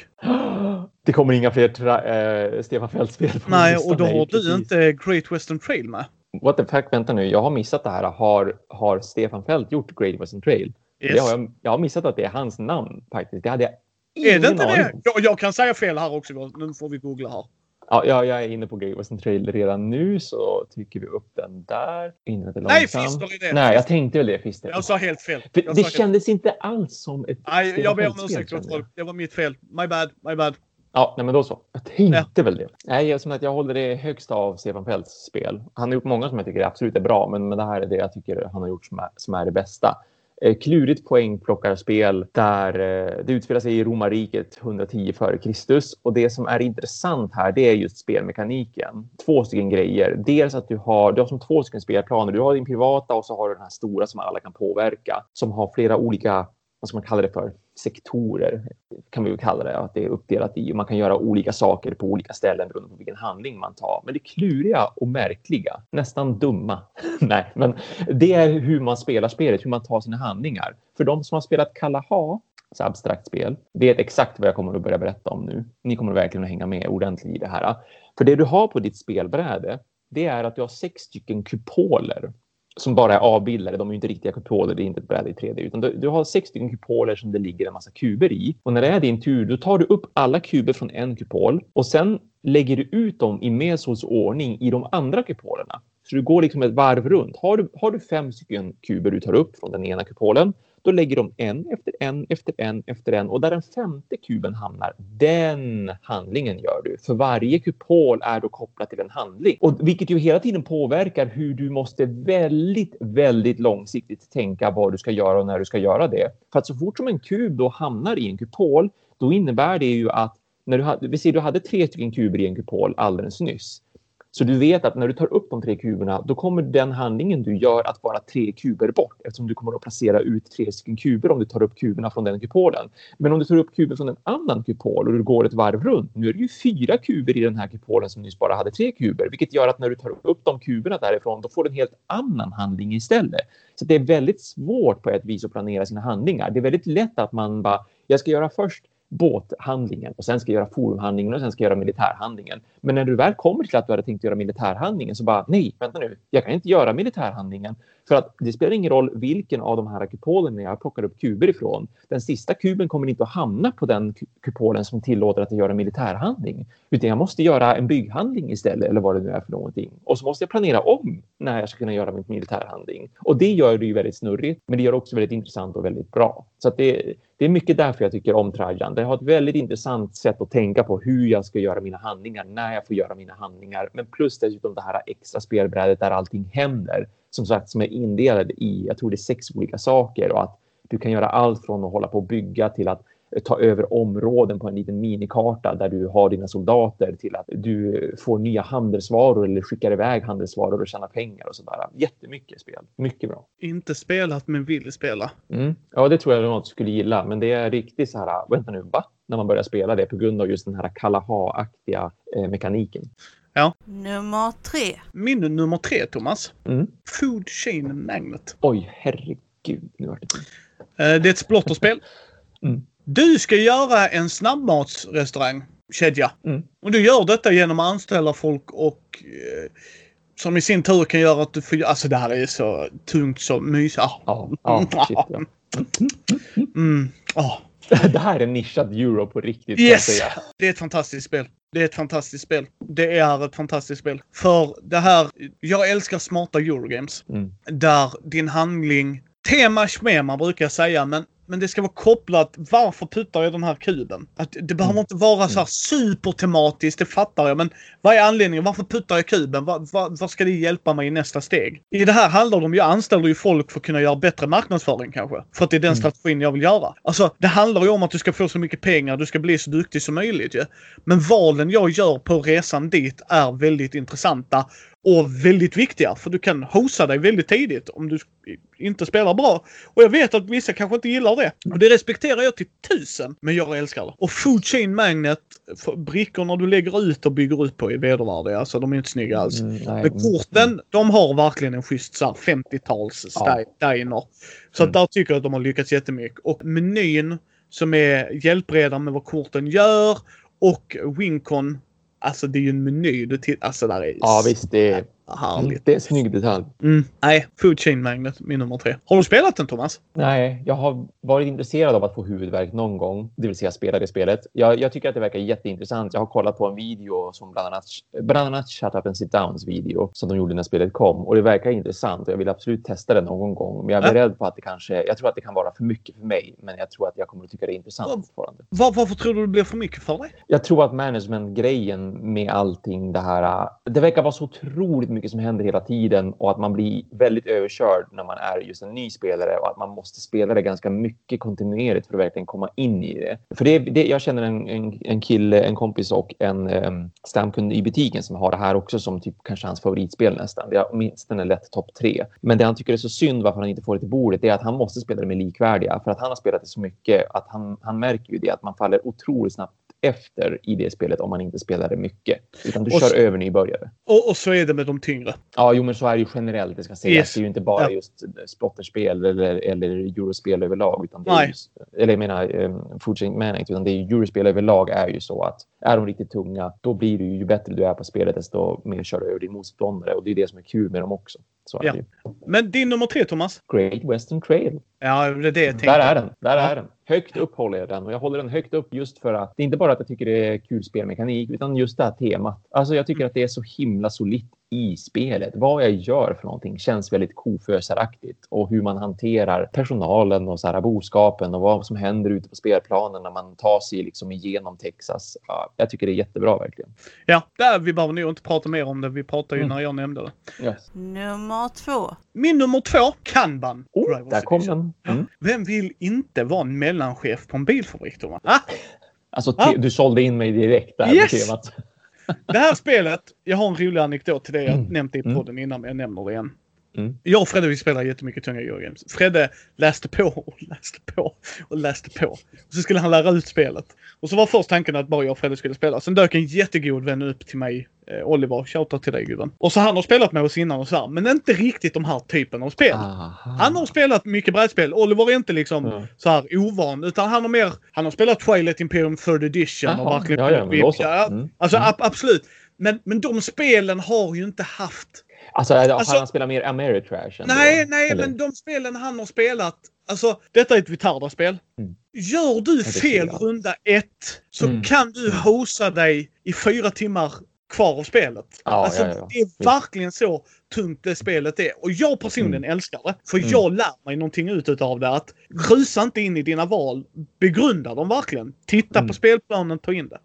[SPEAKER 2] det kommer inga fler tra, eh, Stefan Feld-spel
[SPEAKER 1] Nej, och då
[SPEAKER 2] Nej,
[SPEAKER 1] har du
[SPEAKER 2] precis.
[SPEAKER 1] inte Great Western Trail med.
[SPEAKER 2] What the fuck, vänta nu. Jag har missat det här. Har, har Stefan Feld gjort Great Western Trail?
[SPEAKER 1] Yes.
[SPEAKER 2] har jag, jag har missat att det är hans namn faktiskt. Det hade jag
[SPEAKER 1] Är det
[SPEAKER 2] ingen
[SPEAKER 1] inte
[SPEAKER 2] aning
[SPEAKER 1] det? Jag, jag kan säga fel här också. Nu får vi googla här.
[SPEAKER 2] Ja, jag, jag är inne på Great Western Trail redan nu så trycker vi upp den där. Är
[SPEAKER 1] Nej. Fister är det.
[SPEAKER 2] Nej, jag tänkte väl det. Fister.
[SPEAKER 1] Jag sa helt fel. Jag
[SPEAKER 2] det
[SPEAKER 1] sa helt-
[SPEAKER 2] kändes inte alls som ett
[SPEAKER 1] Nej, jag ber om ursäkt. Det var mitt fel. My bad, my bad.
[SPEAKER 2] Ja, nej, men då så. Jag tänkte väl det. Nej, jag, som att jag håller det högst av Stefan Feldt spel. Han har gjort många som jag tycker absolut är bra, men, men det här är det jag tycker han har gjort som är, som är det bästa. Eh, klurigt poängplockarspel där eh, det utspelar sig i romarriket 110 f.Kr. Och det som är intressant här, det är just spelmekaniken. Två stycken grejer. Dels att du har, du har som två stycken spelplaner. Du har din privata och så har du den här stora som alla kan påverka. Som har flera olika, vad ska man kalla det för? sektorer kan vi väl kalla det, att det är uppdelat i. Och man kan göra olika saker på olika ställen beroende på vilken handling man tar. Men det kluriga och märkliga, nästan dumma, nej, men det är hur man spelar spelet, hur man tar sina handlingar. För de som har spelat Kalaha, så abstrakt spel, vet exakt vad jag kommer att börja berätta om nu. Ni kommer verkligen att hänga med ordentligt i det här. För det du har på ditt spelbräde, det är att du har sex stycken kupoler som bara är avbildade. De är ju inte riktiga kupoler, det är inte ett bräde i 3D. Utan du, du har sex stycken kupoler som det ligger en massa kuber i. Och när det är din tur, då tar du upp alla kuber från en kupol och sen lägger du ut dem i Mesos ordning i de andra kupolerna. Så du går liksom ett varv runt. Har du, har du fem stycken kuber du tar upp från den ena kupolen, då lägger de en efter en efter en efter en och där den femte kuben hamnar, den handlingen gör du. För varje kupol är då kopplat till en handling och vilket ju hela tiden påverkar hur du måste väldigt, väldigt långsiktigt tänka vad du ska göra och när du ska göra det. För att så fort som en kub då hamnar i en kupol, då innebär det ju att när du hade, vi ser du hade tre stycken kuber i en kupol alldeles nyss. Så du vet att när du tar upp de tre kuberna, då kommer den handlingen du gör att vara tre kuber bort eftersom du kommer att placera ut tre stycken kuber om du tar upp kuberna från den kupolen. Men om du tar upp kuber från en annan kupol och du går ett varv runt, nu är det ju fyra kuber i den här kupolen som nyss bara hade tre kuber, vilket gör att när du tar upp de kuberna därifrån, då får du en helt annan handling istället. Så det är väldigt svårt på ett vis att planera sina handlingar. Det är väldigt lätt att man bara, jag ska göra först båthandlingen och sen ska jag göra forumhandlingen och sen ska jag göra militärhandlingen. Men när du väl kommer till att du hade tänkt göra militärhandlingen så bara nej, vänta nu, jag kan inte göra militärhandlingen för att det spelar ingen roll vilken av de här kupolerna jag plockar upp kuber ifrån. Den sista kuben kommer inte att hamna på den kupolen som tillåter att jag gör en militärhandling, utan jag måste göra en bygghandling istället eller vad det nu är för någonting. Och så måste jag planera om när jag ska kunna göra min militärhandling. Och det gör det ju väldigt snurrigt, men det gör det också väldigt intressant och väldigt bra. Så att det, det är mycket därför jag tycker om Trajan. Det har ett väldigt intressant sätt att tänka på hur jag ska göra mina handlingar, när jag får göra mina handlingar, men plus dessutom det här extra spelbrädet där allting händer som sagt som är indelad i, jag tror det är sex olika saker och att du kan göra allt från att hålla på och bygga till att ta över områden på en liten minikarta där du har dina soldater till att du får nya handelsvaror eller skickar iväg handelsvaror och tjänar pengar och sådär. Jättemycket spel. Mycket bra.
[SPEAKER 1] Inte spelat men vill spela.
[SPEAKER 2] Mm. Ja, det tror jag något skulle gilla, men det är riktigt så här, vänta nu, va? När man börjar spela det på grund av just den här Kalaha-aktiga eh, mekaniken.
[SPEAKER 1] Ja.
[SPEAKER 3] Nummer tre.
[SPEAKER 1] Min nummer tre, Thomas.
[SPEAKER 2] Mm.
[SPEAKER 1] Food Chain Magnet.
[SPEAKER 2] Oj, herregud. Nu vart det.
[SPEAKER 1] Eh, Det är ett splotterspel.
[SPEAKER 2] Mm.
[SPEAKER 1] Du ska göra en snabbmatsrestaurangkedja.
[SPEAKER 2] Mm.
[SPEAKER 1] Och du gör detta genom att anställa folk och eh, som i sin tur kan göra att du får... Alltså det här är så tungt så mysigt. Ah.
[SPEAKER 2] Ja, ja, shit, ja.
[SPEAKER 1] Mm. Ah.
[SPEAKER 2] Det här är nischat euro på riktigt.
[SPEAKER 1] Yes! Det är ett fantastiskt spel. Det är ett fantastiskt spel. Det är ett fantastiskt spel. För det här... Jag älskar smarta Eurogames.
[SPEAKER 2] Mm.
[SPEAKER 1] Där din handling... Tema schmema brukar jag säga, men, men det ska vara kopplat. Varför puttar jag den här kuben? Att det behöver
[SPEAKER 2] Mm.
[SPEAKER 1] inte vara så här supertematiskt, det fattar jag. Men vad är anledningen? Varför puttar jag kuben? Vad, vad, vad ska det hjälpa mig i nästa steg? I det här handlar det om, jag anställer ju folk för att kunna göra bättre marknadsföring kanske. För att det är den
[SPEAKER 2] Mm.
[SPEAKER 1] strategin jag vill göra. Alltså, det handlar ju om att du ska få så mycket pengar, du ska bli så duktig som möjligt ju. Men valen jag gör på resan dit är väldigt intressanta och väldigt viktiga. För du kan hosa dig väldigt tidigt om du inte spelar bra. Och jag vet att vissa kanske inte gillar det. Och det respekterar jag till tusen. Men jag älskar det. Och Food Chain Magnet, brickorna du lägger ut och bygger ut på är vedervärdiga. Alltså de är inte snygga alls.
[SPEAKER 2] Mm, nej.
[SPEAKER 1] Men korten, de har verkligen en schysst så här 50-tals
[SPEAKER 2] Ja.
[SPEAKER 1] diner. Så
[SPEAKER 2] Mm.
[SPEAKER 1] där tycker jag att de har lyckats jättemycket. Och menyn som är hjälpreda med vad korten gör och Wincon. Alltså det är ju en meny. Du tittar, alltså där är
[SPEAKER 2] Ja, visst. Det är,
[SPEAKER 1] härligt.
[SPEAKER 2] det är en snygg detalj.
[SPEAKER 1] Mm. Nej, Food Chain Magnet, min nummer tre. Har du spelat den Thomas?
[SPEAKER 2] Nej, jag har varit intresserad av att få huvudvärk någon gång, det vill säga spela det spelet. Jag, jag tycker att det verkar jätteintressant. Jag har kollat på en video som bland annat, bland annat Shut Up and Sit Downs video som de gjorde när spelet kom och det verkar intressant och jag vill absolut testa det någon gång. Men jag är
[SPEAKER 1] Ja.
[SPEAKER 2] beredd på att det kanske, jag tror att det kan vara för mycket för mig, men jag tror att jag kommer att tycka det är intressant
[SPEAKER 1] Ja.
[SPEAKER 2] fortfarande.
[SPEAKER 1] Var, varför tror du det blir för mycket för dig?
[SPEAKER 2] Jag tror att management-grejen med allting det här. Det verkar vara så otroligt mycket som händer hela tiden och att man blir väldigt överkörd när man är just en ny spelare och att man måste spela det ganska mycket kontinuerligt för att verkligen komma in i det. För det, det jag känner en, en, en kille, en kompis och en um, stamkund i butiken som har det här också som typ kanske hans favoritspel nästan. Det är åtminstone lätt topp tre. Men det han tycker är så synd varför han inte får det till bordet är att han måste spela det med likvärdiga för att han har spelat det så mycket att han, han märker ju det att man faller otroligt snabbt efter i det spelet om man inte spelar det mycket. Utan du
[SPEAKER 1] Och
[SPEAKER 2] kör
[SPEAKER 1] så-
[SPEAKER 2] över nybörjare.
[SPEAKER 1] Och, och så är det med de tyngre.
[SPEAKER 2] Ja, jo, men så är det ju generellt. Det ska sägas.
[SPEAKER 1] Yes.
[SPEAKER 2] Det är ju inte bara
[SPEAKER 1] Ja.
[SPEAKER 2] just splotterspel eller, eller eurospel överlag. Utan det
[SPEAKER 1] Nej.
[SPEAKER 2] just eller jag menar um, Food Chain Managed, utan det är ju Eurospel överlag är ju så att är de riktigt tunga, då blir det ju, ju bättre du är på spelet, desto mer kör du över din motståndare och det är det som är kul med dem också.
[SPEAKER 1] Ja.
[SPEAKER 2] det ju.
[SPEAKER 1] Men din nummer tre, Thomas?
[SPEAKER 2] Great Western Trail.
[SPEAKER 1] Ja, det är det jag tänkte.
[SPEAKER 2] Där är den. Där är den. Högt upp håller jag den och jag håller den högt upp just för att det är inte bara att jag tycker det är kul spelmekanik utan just det här temat. Alltså jag tycker att det är så himla solitt i spelet. Vad jag gör för någonting känns väldigt kofösaraktigt och hur man hanterar personalen och så här boskapen och vad som händer ute på spelplanen när man tar sig liksom igenom Texas. Ja, jag tycker det är jättebra verkligen.
[SPEAKER 1] Ja, där, vi behöver nog inte prata mer om det. Vi pratade ju
[SPEAKER 2] Mm.
[SPEAKER 1] när jag nämnde det.
[SPEAKER 2] Yes.
[SPEAKER 3] Nummer två.
[SPEAKER 1] Min nummer två, Kanban.
[SPEAKER 2] Oh,
[SPEAKER 1] Drivers
[SPEAKER 2] där kom
[SPEAKER 1] Edition.
[SPEAKER 2] den. Mm.
[SPEAKER 1] Vem vill inte vara en mellanchef på en bilfabrik, Thomas? Ah,
[SPEAKER 2] Alltså,
[SPEAKER 1] Ja.
[SPEAKER 2] du sålde in mig direkt där
[SPEAKER 1] Yes!
[SPEAKER 2] med temat.
[SPEAKER 1] Det här spelet, jag har en rolig anekdot till det. Jag
[SPEAKER 2] Mm.
[SPEAKER 1] nämnt i
[SPEAKER 2] Mm.
[SPEAKER 1] podden innan, men jag nämner det igen.
[SPEAKER 2] Mm.
[SPEAKER 1] Jag och Fredde vi spelar jättemycket tunga Eurogames. Fredde läste på och läste på och läste på. Och så skulle han lära ut spelet. Och så var först tanken att bara jag och Fredde skulle spela. Sen dök en jättegod vän upp till mig, eh, Oliver. Shoutout till dig gubben. Och så han har spelat med oss innan och så här, men inte riktigt de här typen av spel.
[SPEAKER 2] Aha.
[SPEAKER 1] Han har spelat mycket brädspel. Oliver är inte liksom
[SPEAKER 2] Mm.
[SPEAKER 1] så här ovan, utan han har mer... Han har spelat Twilight Imperium 3rd edition och verkligen...
[SPEAKER 2] ja, ja, men då så. Mm.
[SPEAKER 1] Alltså
[SPEAKER 2] Mm.
[SPEAKER 1] ab- absolut. Men, men de spelen har ju inte haft...
[SPEAKER 2] Alltså,
[SPEAKER 1] Alltså-
[SPEAKER 2] han spelat mer Ameritrash? ändå?
[SPEAKER 1] Nej, nej,
[SPEAKER 2] Eller?
[SPEAKER 1] men de spelen han har spelat. Alltså, detta är ett Vitarda-spel.
[SPEAKER 2] Mm.
[SPEAKER 1] Gör du fel runda ett så
[SPEAKER 2] Mm.
[SPEAKER 1] kan du hosa dig i fyra timmar kvar av spelet.
[SPEAKER 2] Ja,
[SPEAKER 1] alltså,
[SPEAKER 2] ja, ja.
[SPEAKER 1] Det är verkligen så tungt det spelet är. Och jag personligen älskar det. För
[SPEAKER 2] Mm.
[SPEAKER 1] jag lär mig någonting ut utav det. Att rusa inte in i dina val. Begrunda dem verkligen. Titta
[SPEAKER 2] Mm.
[SPEAKER 1] på spelplanen, ta in det.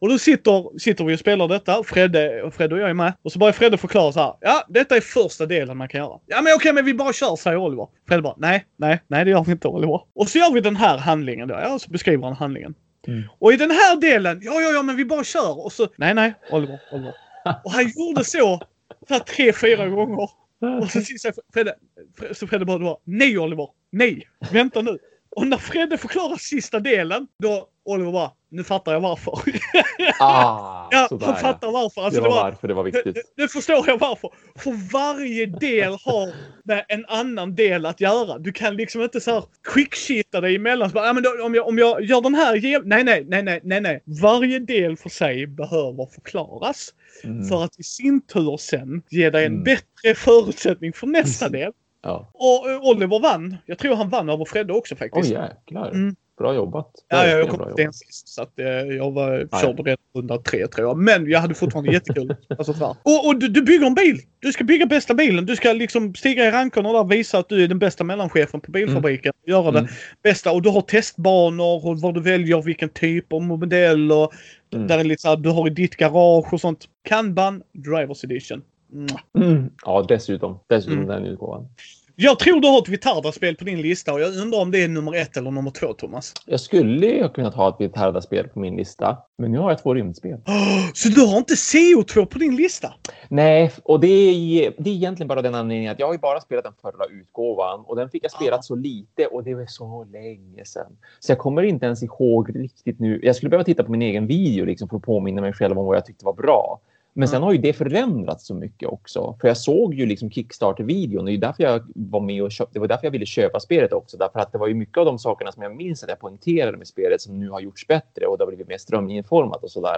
[SPEAKER 1] Och då sitter, sitter vi och spelar detta. Fredde, Fredde och jag är med. Och så börjar Fredde förklara så här. Ja, detta är första delen man kan göra. Ja, men okej, men vi bara kör, säger Oliver. Fredde bara, nej, nej, nej, det gör vi inte Oliver. Och så gör vi den här handlingen då. Ja, så beskriver han handlingen.
[SPEAKER 2] Mm.
[SPEAKER 1] Och i den här delen, ja, ja, ja, men vi bara kör. Och så, nej, nej, Oliver, Oliver. Och han gjorde så, så här tre, fyra gånger. Och så säger Fredde, så Fredde bara, nej Oliver, nej, vänta nu. Och när Fredde förklarar sista delen, då Oliver bara, nu fattar jag varför.
[SPEAKER 2] Ah,
[SPEAKER 1] ja,
[SPEAKER 2] sådär,
[SPEAKER 1] han fattar varför. Alltså,
[SPEAKER 2] det
[SPEAKER 1] det
[SPEAKER 2] var
[SPEAKER 1] var,
[SPEAKER 2] varför det var
[SPEAKER 1] nu,
[SPEAKER 2] viktigt.
[SPEAKER 1] nu förstår jag varför. För varje del har med en annan del att göra. Du kan liksom inte så här quickshitta dig emellan. Så bara, ja, men då, om, jag, om jag gör den här... Nej, nej, nej, nej, nej, nej. Varje del för sig behöver förklaras.
[SPEAKER 2] Mm.
[SPEAKER 1] För att i sin tur sen ge dig en
[SPEAKER 2] Mm.
[SPEAKER 1] bättre förutsättning för nästa del.
[SPEAKER 2] Ja.
[SPEAKER 1] Och eh, Oliver vann. Jag tror han vann över Fredde också faktiskt.
[SPEAKER 2] jäklar.
[SPEAKER 1] Mm.
[SPEAKER 2] Bra jobbat.
[SPEAKER 1] Ja, jag kom inte ens sist. Så att, eh, jag var,
[SPEAKER 2] Nej.
[SPEAKER 1] körde redan runda tre tror jag. Men jag hade fortfarande jättekul. Alltså, så här. och och du, du bygger en bil! Du ska bygga bästa bilen. Du ska liksom stiga i rankerna där och visa att du är den bästa mellanchefen på bilfabriken. Göra det
[SPEAKER 2] Mm.
[SPEAKER 1] bästa. Och du har testbanor och vad du väljer, vilken typ av modell. Och
[SPEAKER 2] Mm.
[SPEAKER 1] där är lite så här, du har i ditt garage och sånt. Kanban Drivers Edition.
[SPEAKER 2] Mm. Ja, dessutom. Dessutom
[SPEAKER 1] Mm.
[SPEAKER 2] den utgåvan.
[SPEAKER 1] Jag tror du har ett Vitarda-spel på din lista och jag undrar om det är nummer ett eller nummer två, Thomas.
[SPEAKER 2] Jag skulle ju ha kunnat ha ett Vitarda-spel på min lista, men nu har jag två rymdspel.
[SPEAKER 1] Oh, så du har inte CO2 på din lista?
[SPEAKER 2] Nej, och det är, det är egentligen bara den anledningen att jag har ju bara spelat den förra utgåvan och den fick jag spela
[SPEAKER 1] Ja.
[SPEAKER 2] så lite och det var så länge sedan. Så jag kommer inte ens ihåg riktigt nu. Jag skulle behöva titta på min egen video liksom för att påminna mig själv om vad jag tyckte var bra. Men sen har ju det förändrats så mycket också. För jag såg ju liksom Kickstarter-videon det är därför jag var med och. Det var därför jag ville köpa spelet också. Därför att det var ju mycket av de sakerna som jag minns att jag poängterade med spelet som nu har gjorts bättre och det har blivit mer strömlinjeformat och sådär.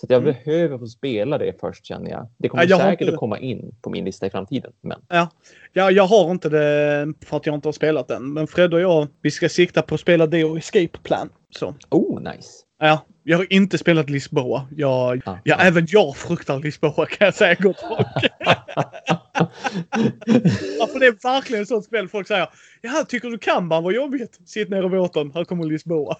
[SPEAKER 2] Så att jag
[SPEAKER 1] Mm.
[SPEAKER 2] behöver få spela det först känner jag. Det kommer
[SPEAKER 1] Ja, jag
[SPEAKER 2] säkert
[SPEAKER 1] inte-
[SPEAKER 2] att komma in på min lista i framtiden. Men
[SPEAKER 1] Ja. ja, jag har inte det för att jag inte har spelat den. Men Fred och jag, vi ska sikta på att spela det och Escape Plan. Så.
[SPEAKER 2] oh, nice.
[SPEAKER 1] Ja, jag har inte spelat Lisboa. Jag,
[SPEAKER 2] Ah,
[SPEAKER 1] ja,
[SPEAKER 2] ah.
[SPEAKER 1] även jag fruktar Lisboa kan jag säga gott folk. ja, för det är verkligen ett sånt spel folk säger. Ja, tycker du Kanban var jobbigt? Sitt ner i båten, här kommer Lisboa.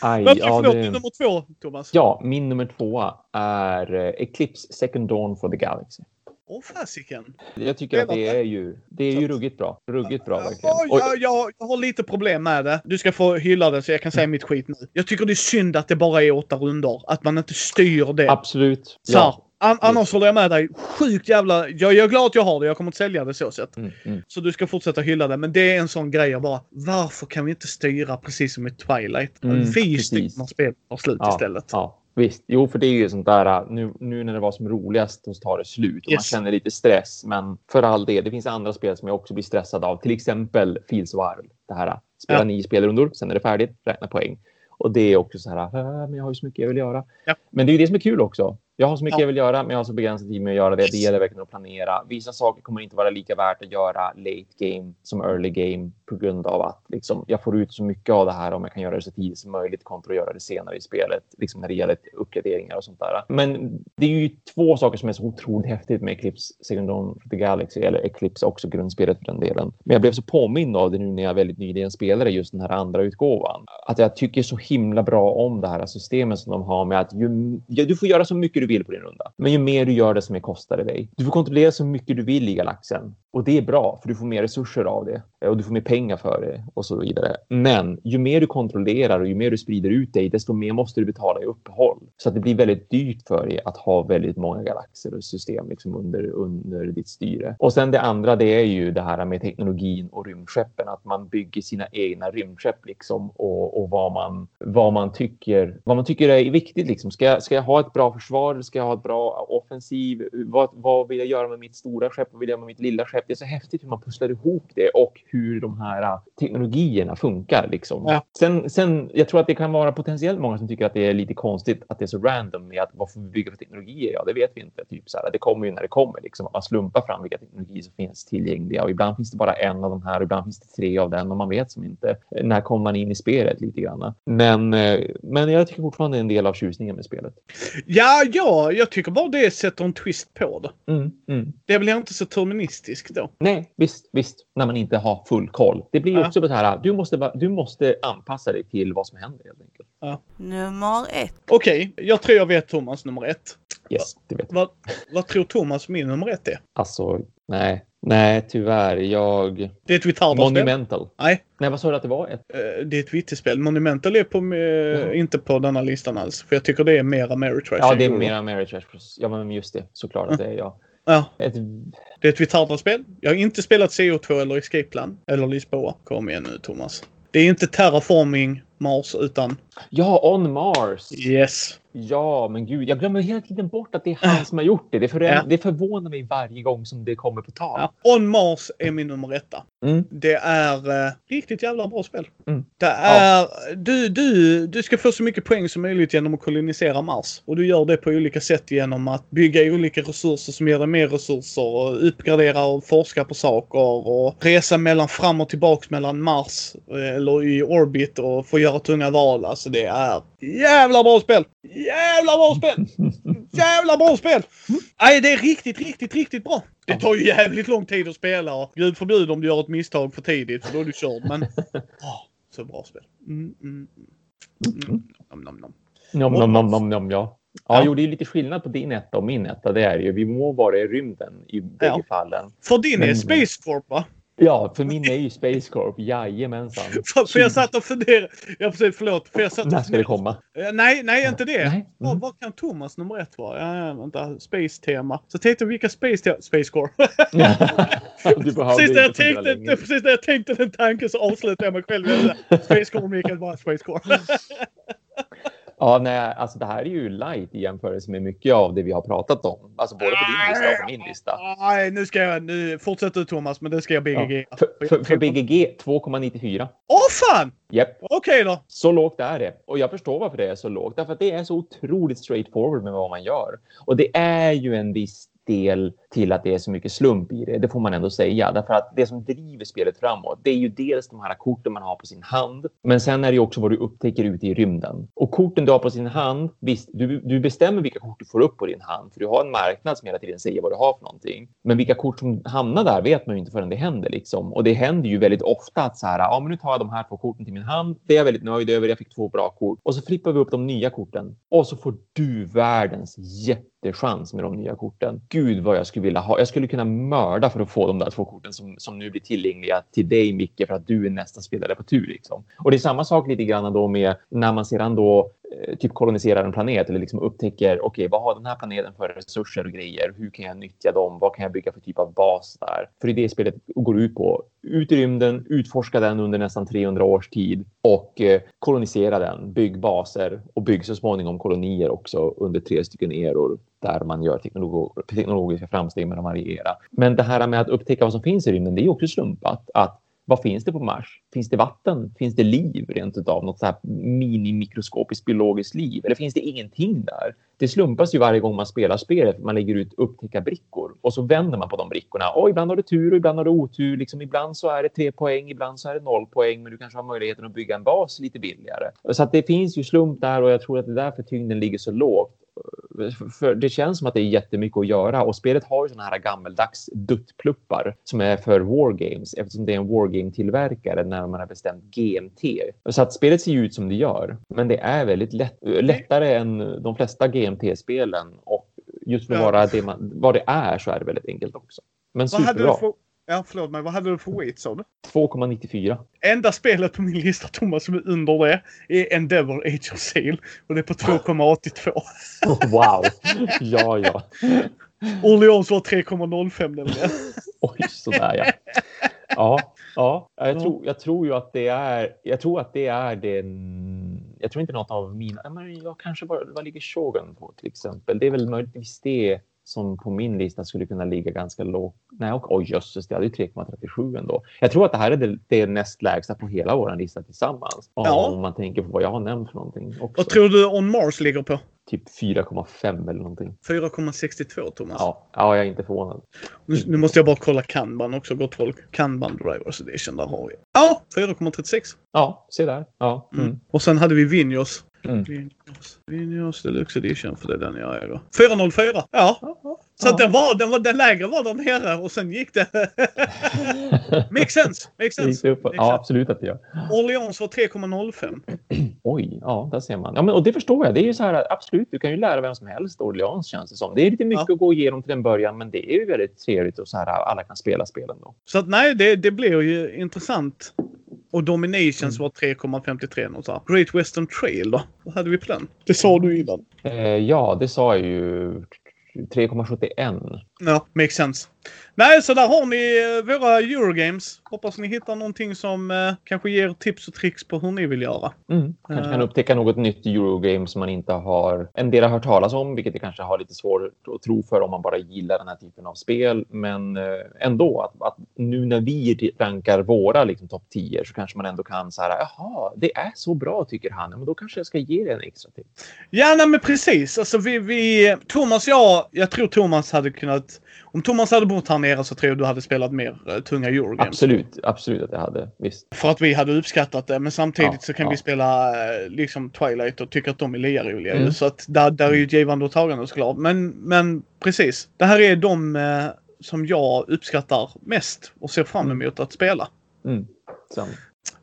[SPEAKER 2] Aj,
[SPEAKER 1] Men
[SPEAKER 2] ja,
[SPEAKER 1] förlåt,
[SPEAKER 2] det...
[SPEAKER 1] nummer två, Thomas.
[SPEAKER 2] ja, min nummer tvåa är eh, Eclipse Second Dawn for the Galaxy.
[SPEAKER 1] Åh fasiken.
[SPEAKER 2] Jag tycker att det är ju, det är ju ruggigt bra. Ruggigt bra verkligen.
[SPEAKER 1] Ja, jag, jag, jag har lite problem med det. Du ska få hylla det så jag kan säga mitt skit nu. Jag tycker det är synd att det bara är åtta rundor. Att man inte styr det.
[SPEAKER 2] Absolut.
[SPEAKER 1] Så här,
[SPEAKER 2] Ja.
[SPEAKER 1] an, annars håller jag med dig. Sjukt jävla... Jag, jag är glad att jag har det. Jag kommer inte sälja det så sett.
[SPEAKER 2] Mm, mm.
[SPEAKER 1] Så du ska fortsätta hylla det. Men det är en sån grej jag bara... Varför kan vi inte styra precis som i Twilight?
[SPEAKER 2] Mm,
[SPEAKER 1] vi styr när spelet tar slut
[SPEAKER 2] Ja,
[SPEAKER 1] istället.
[SPEAKER 2] Ja, visst. Jo, för det är ju sånt där. Nu, nu när det var som roligast så tar det slut och man
[SPEAKER 1] Yes.
[SPEAKER 2] känner lite stress. Men för all det, det finns andra spel som jag också blir stressad av. Till exempel Fields of. Det här Spela
[SPEAKER 1] Ja.
[SPEAKER 2] nio spelrundor, sen är det färdigt, räkna poäng. Och det är också så här, "Äh, men jag har ju så mycket jag vill göra.
[SPEAKER 1] Ja.
[SPEAKER 2] Men det är ju det som är kul också. Jag har så mycket
[SPEAKER 1] Ja.
[SPEAKER 2] jag vill göra, men jag har så begränsad tid med att göra det. Det gäller verkligen att planera. Vissa saker kommer inte vara lika värt att göra late game som early game på grund av att liksom, jag får ut så mycket av det här om jag kan göra det så tidigt som möjligt kontra att göra det senare i spelet, liksom när det gäller uppgraderingar och sånt där. Men det är ju två saker som är så otroligt häftigt med Eclipse Second Dawn the Galaxy, eller Eclipse också grundspelet för den delen. Men jag blev så påmind av det nu när jag väldigt nyligen spelade just den här andra utgåvan. Att jag tycker så himla bra om det här systemet som de har med att ju, ja, du får göra så mycket du vill på din runda. Men ju mer du gör det, som mer kostar det dig. Du får kontrollera så mycket du vill i galaxen. Och det är bra, för du får mer resurser av det. Eh, och du får mer pengar för det och så vidare. Men ju mer du kontrollerar och ju mer du sprider ut dig, desto mer måste du betala i uppehåll. Så att det blir väldigt dyrt för dig att ha väldigt många galaxer och system liksom under, under ditt styre. Och sen det andra, det är ju det här med teknologin och rymdskeppen. Att man bygger sina egna rymdskepp liksom och, och vad, man, vad, man tycker, vad man tycker är viktigt. Liksom. Ska, jag, ska jag ha ett bra försvar? Ska jag ha ett bra offensiv? Vad, vad vill jag göra med mitt stora skepp? Vad vill jag med mitt lilla skepp? Det är så häftigt hur man pusslar ihop det och hur de här äh, teknologierna funkar. Liksom.
[SPEAKER 1] Ja.
[SPEAKER 2] Sen, sen, jag tror att det kan vara potentiellt många som tycker att det är lite konstigt att det är så random med att vad får vi bygga för teknologier? Ja, det vet vi inte. Typ så här, det kommer ju när det kommer. Liksom. Att man slumpar fram vilka teknologier som finns tillgängliga och ibland finns det bara en av de här och ibland finns det tre av den och man vet som inte när kommer man in i spelet lite grann. Men, eh, men jag tycker fortfarande det är en del av tjusningen med spelet.
[SPEAKER 1] Ja, ja, jag tycker bara det sätter en twist på det.
[SPEAKER 2] Mm, mm.
[SPEAKER 1] Det blir inte så terministiskt då.
[SPEAKER 2] Nej, visst, visst. När man inte har full koll. Det blir
[SPEAKER 1] Ja.
[SPEAKER 2] också så här, du måste, du måste anpassa dig till vad som händer helt enkelt.
[SPEAKER 3] Nummer ett.
[SPEAKER 1] Okej, jag tror jag vet Thomas nummer ett.
[SPEAKER 2] Yes, det vet.
[SPEAKER 1] Vad, vad tror Thomas min nummer ett är?
[SPEAKER 2] Alltså, nej, nej, tyvärr. Jag...
[SPEAKER 1] Det är ett retardat spel.
[SPEAKER 2] Monumental.
[SPEAKER 1] Nej,
[SPEAKER 2] Nej, vad sa du att det var? Ett...
[SPEAKER 1] eh, det är ett vittigt Monumental är på, eh, inte på denna listan alls. För jag tycker det är mer Ameritrash.
[SPEAKER 2] Ja, det är mera Mary Trash. Ja, men just det. Såklart att det är jag.
[SPEAKER 1] Ja,
[SPEAKER 2] Ett...
[SPEAKER 1] det är ett retardat spel. Jag har inte spelat CO2 eller Escape Plan. Eller Lisboa. Kom igen nu Thomas. Det är inte Terraforming Mars utan
[SPEAKER 2] Ja, On Mars!
[SPEAKER 1] Yes.
[SPEAKER 2] Ja, men gud, jag glömmer hela tiden bort att det är han som har gjort det. Det, för...
[SPEAKER 1] Ja.
[SPEAKER 2] det förvånar mig varje gång som det kommer på tal.
[SPEAKER 1] Ja. On Mars är min nummer etta.
[SPEAKER 2] Mm.
[SPEAKER 1] Det är eh, riktigt jävla bra spel.
[SPEAKER 2] Mm.
[SPEAKER 1] Det är, du, du, du ska få så mycket poäng som möjligt genom att kolonisera Mars. Och du gör det på olika sätt genom att bygga olika resurser som ger dig mer resurser och uppgradera och forska på saker och resa mellan fram och tillbaks mellan Mars eh, eller i orbit och få göra tunga val. Alltså det är jävla bra spel! Jävla bra spel! Jävla bra spel! Nej, det är riktigt, riktigt, riktigt bra. Det tar ju jävligt lång tid att spela och gud förbjude om du gör ett misstag för tidigt för då är du körd. Men åh, så bra spel. Mm, mm, mm. Mm. Nom, nom, nom.
[SPEAKER 2] Nom, nom, nom, nom, nom, ja. Ja,
[SPEAKER 1] Ja.
[SPEAKER 2] jo, det är lite skillnad på din etta och min etta. Det är ju, vi må vara i rymden i bägge
[SPEAKER 1] Ja.
[SPEAKER 2] fallen.
[SPEAKER 1] För din är
[SPEAKER 2] Men-
[SPEAKER 1] Space Corp va?
[SPEAKER 2] Ja, för min är ju Space Corp. Jajamensan.
[SPEAKER 1] För, för jag satt och funderade. Ja precis, förlåt. För jag satt och
[SPEAKER 2] När ska det komma?
[SPEAKER 1] Eh, Nej, nej inte det.
[SPEAKER 2] Nej.
[SPEAKER 1] Vad,
[SPEAKER 2] Mm.
[SPEAKER 1] vad kan Thomas nummer ett vara? Ja, vänta. Space-tema. Så tänkte jag vilka Space-tema? Space Corp. precis, när jag tänkte,
[SPEAKER 2] länge.
[SPEAKER 1] precis när jag tänkte den tanken så avslutade jag mig själv. Jag Space Corp, Mikael, bara Space Corp.
[SPEAKER 2] Ja, nej, alltså det här är ju light i jämförelse med mycket av det vi har pratat om. Alltså både på din lista och på min lista.
[SPEAKER 1] Nej, nu ska jag... Nu, fortsätt du Thomas, men det ska jag BGG.
[SPEAKER 2] Ja. För, för, för BGG 2,94.
[SPEAKER 1] Åh fan!
[SPEAKER 2] Japp,
[SPEAKER 1] Okej då.
[SPEAKER 2] så lågt är det. Och jag förstår varför det är så lågt. Därför att det är så otroligt straightforward med vad man gör. Och det är ju en viss del till att det är så mycket slump i det. Det får man ändå säga. Därför att det som driver spelet framåt, det är ju dels de här korten man har på sin hand. Men sen är det ju också vad du upptäcker ute i rymden. Och korten du har på sin hand, visst, du, du bestämmer vilka kort du får upp på din hand. För du har en marknad som hela tiden säger vad du har för någonting. Men vilka kort som hamnar där vet man ju inte förrän det händer. Liksom. Och det händer ju väldigt ofta att så här, ja men nu tar jag de här två korten till min hand. Det är jag väldigt nöjd över. Jag fick två bra kort. Och så flippar vi upp de nya korten. Och så får du världens jättechans med de nya korten. Gud vad jag skulle vilja ha. Jag skulle kunna mörda för att få de där två korten som, som nu blir tillgängliga till dig Micke för att du är nästa spelare på tur. Liksom. Och det är samma sak lite grann då med när man sedan då Eh, typ koloniserar en planet eller liksom upptäcker okej, vad har den här planeten för resurser och grejer? Hur kan jag nyttja dem? Vad kan jag bygga för typ av bas där? För det är det spelet går ut på. Ut i rymden, utforska den under nästan 300 års tid och eh, kolonisera den. Bygg baser och bygg så småningom kolonier också under tre stycken eror där man gör teknolog- teknologiska framsteg med att variera. Men det här med att upptäcka vad som finns i rymden, det är också slumpat. Att vad finns det på Mars? Finns det vatten? Finns det liv rent utav? Något så här minimikroskopiskt biologiskt liv? Eller finns det ingenting där? Det slumpas ju varje gång man spelar spelet. Man lägger ut upptäcka brickor och så vänder man på de brickorna. Och ibland har du tur och ibland har du otur. Liksom ibland så är det tre poäng, ibland så är det noll poäng, men du kanske har möjligheten att bygga en bas lite billigare. Så att det finns ju slump där och jag tror att det är därför tyngden ligger så lågt för det känns som att det är jättemycket att göra och spelet har ju såna här gammeldags duttpluppar som är för wargames eftersom det är en wargame-tillverkare när man har bestämt GMT. Så att spelet ser ju ut som det gör, men det är väldigt lätt, lättare än de flesta GMT-spelen och just för att vara det man, vad det är så är det väldigt enkelt också. Men superbra.
[SPEAKER 1] Ja, förlåt mig. Vad hade du för weight sa du?
[SPEAKER 2] 2,94.
[SPEAKER 1] Enda spelet på min lista Thomas som är under det är Endeavor Age of Sail. Och det är på 2,82.
[SPEAKER 2] wow! Ja, ja.
[SPEAKER 1] Orleans var 3,05 nämligen.
[SPEAKER 2] Oj, sådär ja. Ja, ja. Jag, tror, jag tror ju att det är. Jag tror att det är den. Jag tror inte något av mina. Men jag kanske bara. Vad ligger Shogun på till exempel? Det är väl möjligtvis det som på min lista skulle kunna ligga ganska lågt. Nej, och oj jösses, det hade ju 3,37 ändå. Jag tror att det här är det, det näst lägsta på hela vår lista tillsammans. Ja. Om man tänker på vad jag har nämnt för någonting. Också.
[SPEAKER 1] Vad tror du On Mars ligger på?
[SPEAKER 2] Typ 4,5 eller någonting.
[SPEAKER 1] 4,62 Thomas.
[SPEAKER 2] Ja, ja, jag är inte förvånad.
[SPEAKER 1] Nu, nu, måste jag bara kolla Kanban också, gott folk. Kanban Drivers Edition, där har vi. Ja, 4,36.
[SPEAKER 2] Ja, se där. Ja.
[SPEAKER 1] Mm. Mm. Och sen hade vi Vinjos Mm. Vinjos, Deluxe Edition, för det är den jag äger. 404. Ja. Så ja. den, var, den, var, den lägre var där nere och sen gick det. Makes sense. Makes sense.
[SPEAKER 2] Makes ja, absolut att det gör.
[SPEAKER 1] Orleans var 3,05.
[SPEAKER 2] Oj, ja, där ser man. Ja, men, och det förstår jag. Det är ju så här, absolut, du kan ju lära vem som helst Orleans känns det som. Det är lite mycket ja. att gå igenom till en början, men det är ju väldigt trevligt och så här alla kan spela spelen då.
[SPEAKER 1] Så att nej, det, det blir ju intressant och Dominations mm. var 3,53 Great Western Trail då? Vad hade vi på den? Det sa du innan.
[SPEAKER 2] Eh, ja, det sa jag ju. 3,71.
[SPEAKER 1] Ja, makes sense. Nej, så där har ni eh, våra Eurogames. Hoppas ni hittar någonting som eh, kanske ger tips och tricks på hur ni vill göra.
[SPEAKER 2] Mm. Kanske kan uh, upptäcka något nytt Eurogame som man inte har en del har hört talas om, vilket det kanske har lite svårt att tro för om man bara gillar den här typen av spel. Men uh, ändå, att, att, nu när vi rankar våra liksom, topp 10 så kanske man ändå kan så här, jaha, det är så bra tycker han, men då kanske jag ska ge det en extra till.
[SPEAKER 1] Ja, nej, men precis. Alltså vi, vi Thomas, jag, jag tror Thomas hade kunnat om Thomas hade bott här nere så tror jag du hade spelat mer uh, tunga Eurogames.
[SPEAKER 2] Absolut, absolut att jag hade. Visst.
[SPEAKER 1] För att vi hade uppskattat det. Men samtidigt ja, så kan ja. vi spela uh, liksom Twilight och tycka att de är lika roliga. Mm. Så att där, där är ju ett givande och tagande såklart. Men, men precis. Det här är de uh, som jag uppskattar mest och ser fram mm. emot att spela.
[SPEAKER 2] Mm.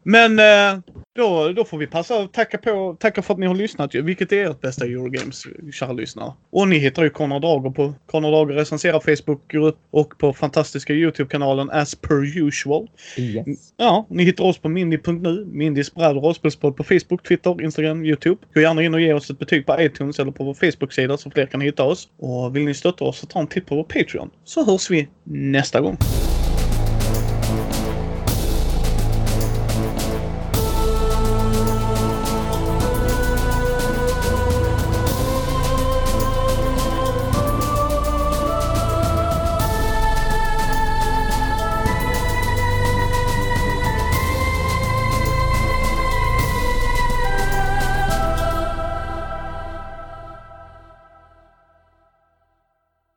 [SPEAKER 1] Men eh, då, då får vi passa och tacka, på, tacka för att ni har lyssnat. Vilket är ert bästa Eurogames, kära lyssnare. Och ni hittar ju Conor Dager på Conor Dager recenserar Facebookgrupp och på fantastiska Youtube-kanalen as per usual.
[SPEAKER 2] Yes.
[SPEAKER 1] Ja, ni hittar oss på mindy.nu, Mindys bräd och rollspelspodd på Facebook, Twitter, Instagram, Youtube. Gå gärna in och ge oss ett betyg på iTunes eller på vår Facebook-sida så fler kan hitta oss. Och vill ni stötta oss så ta en titt på vår Patreon. Så hörs vi nästa gång.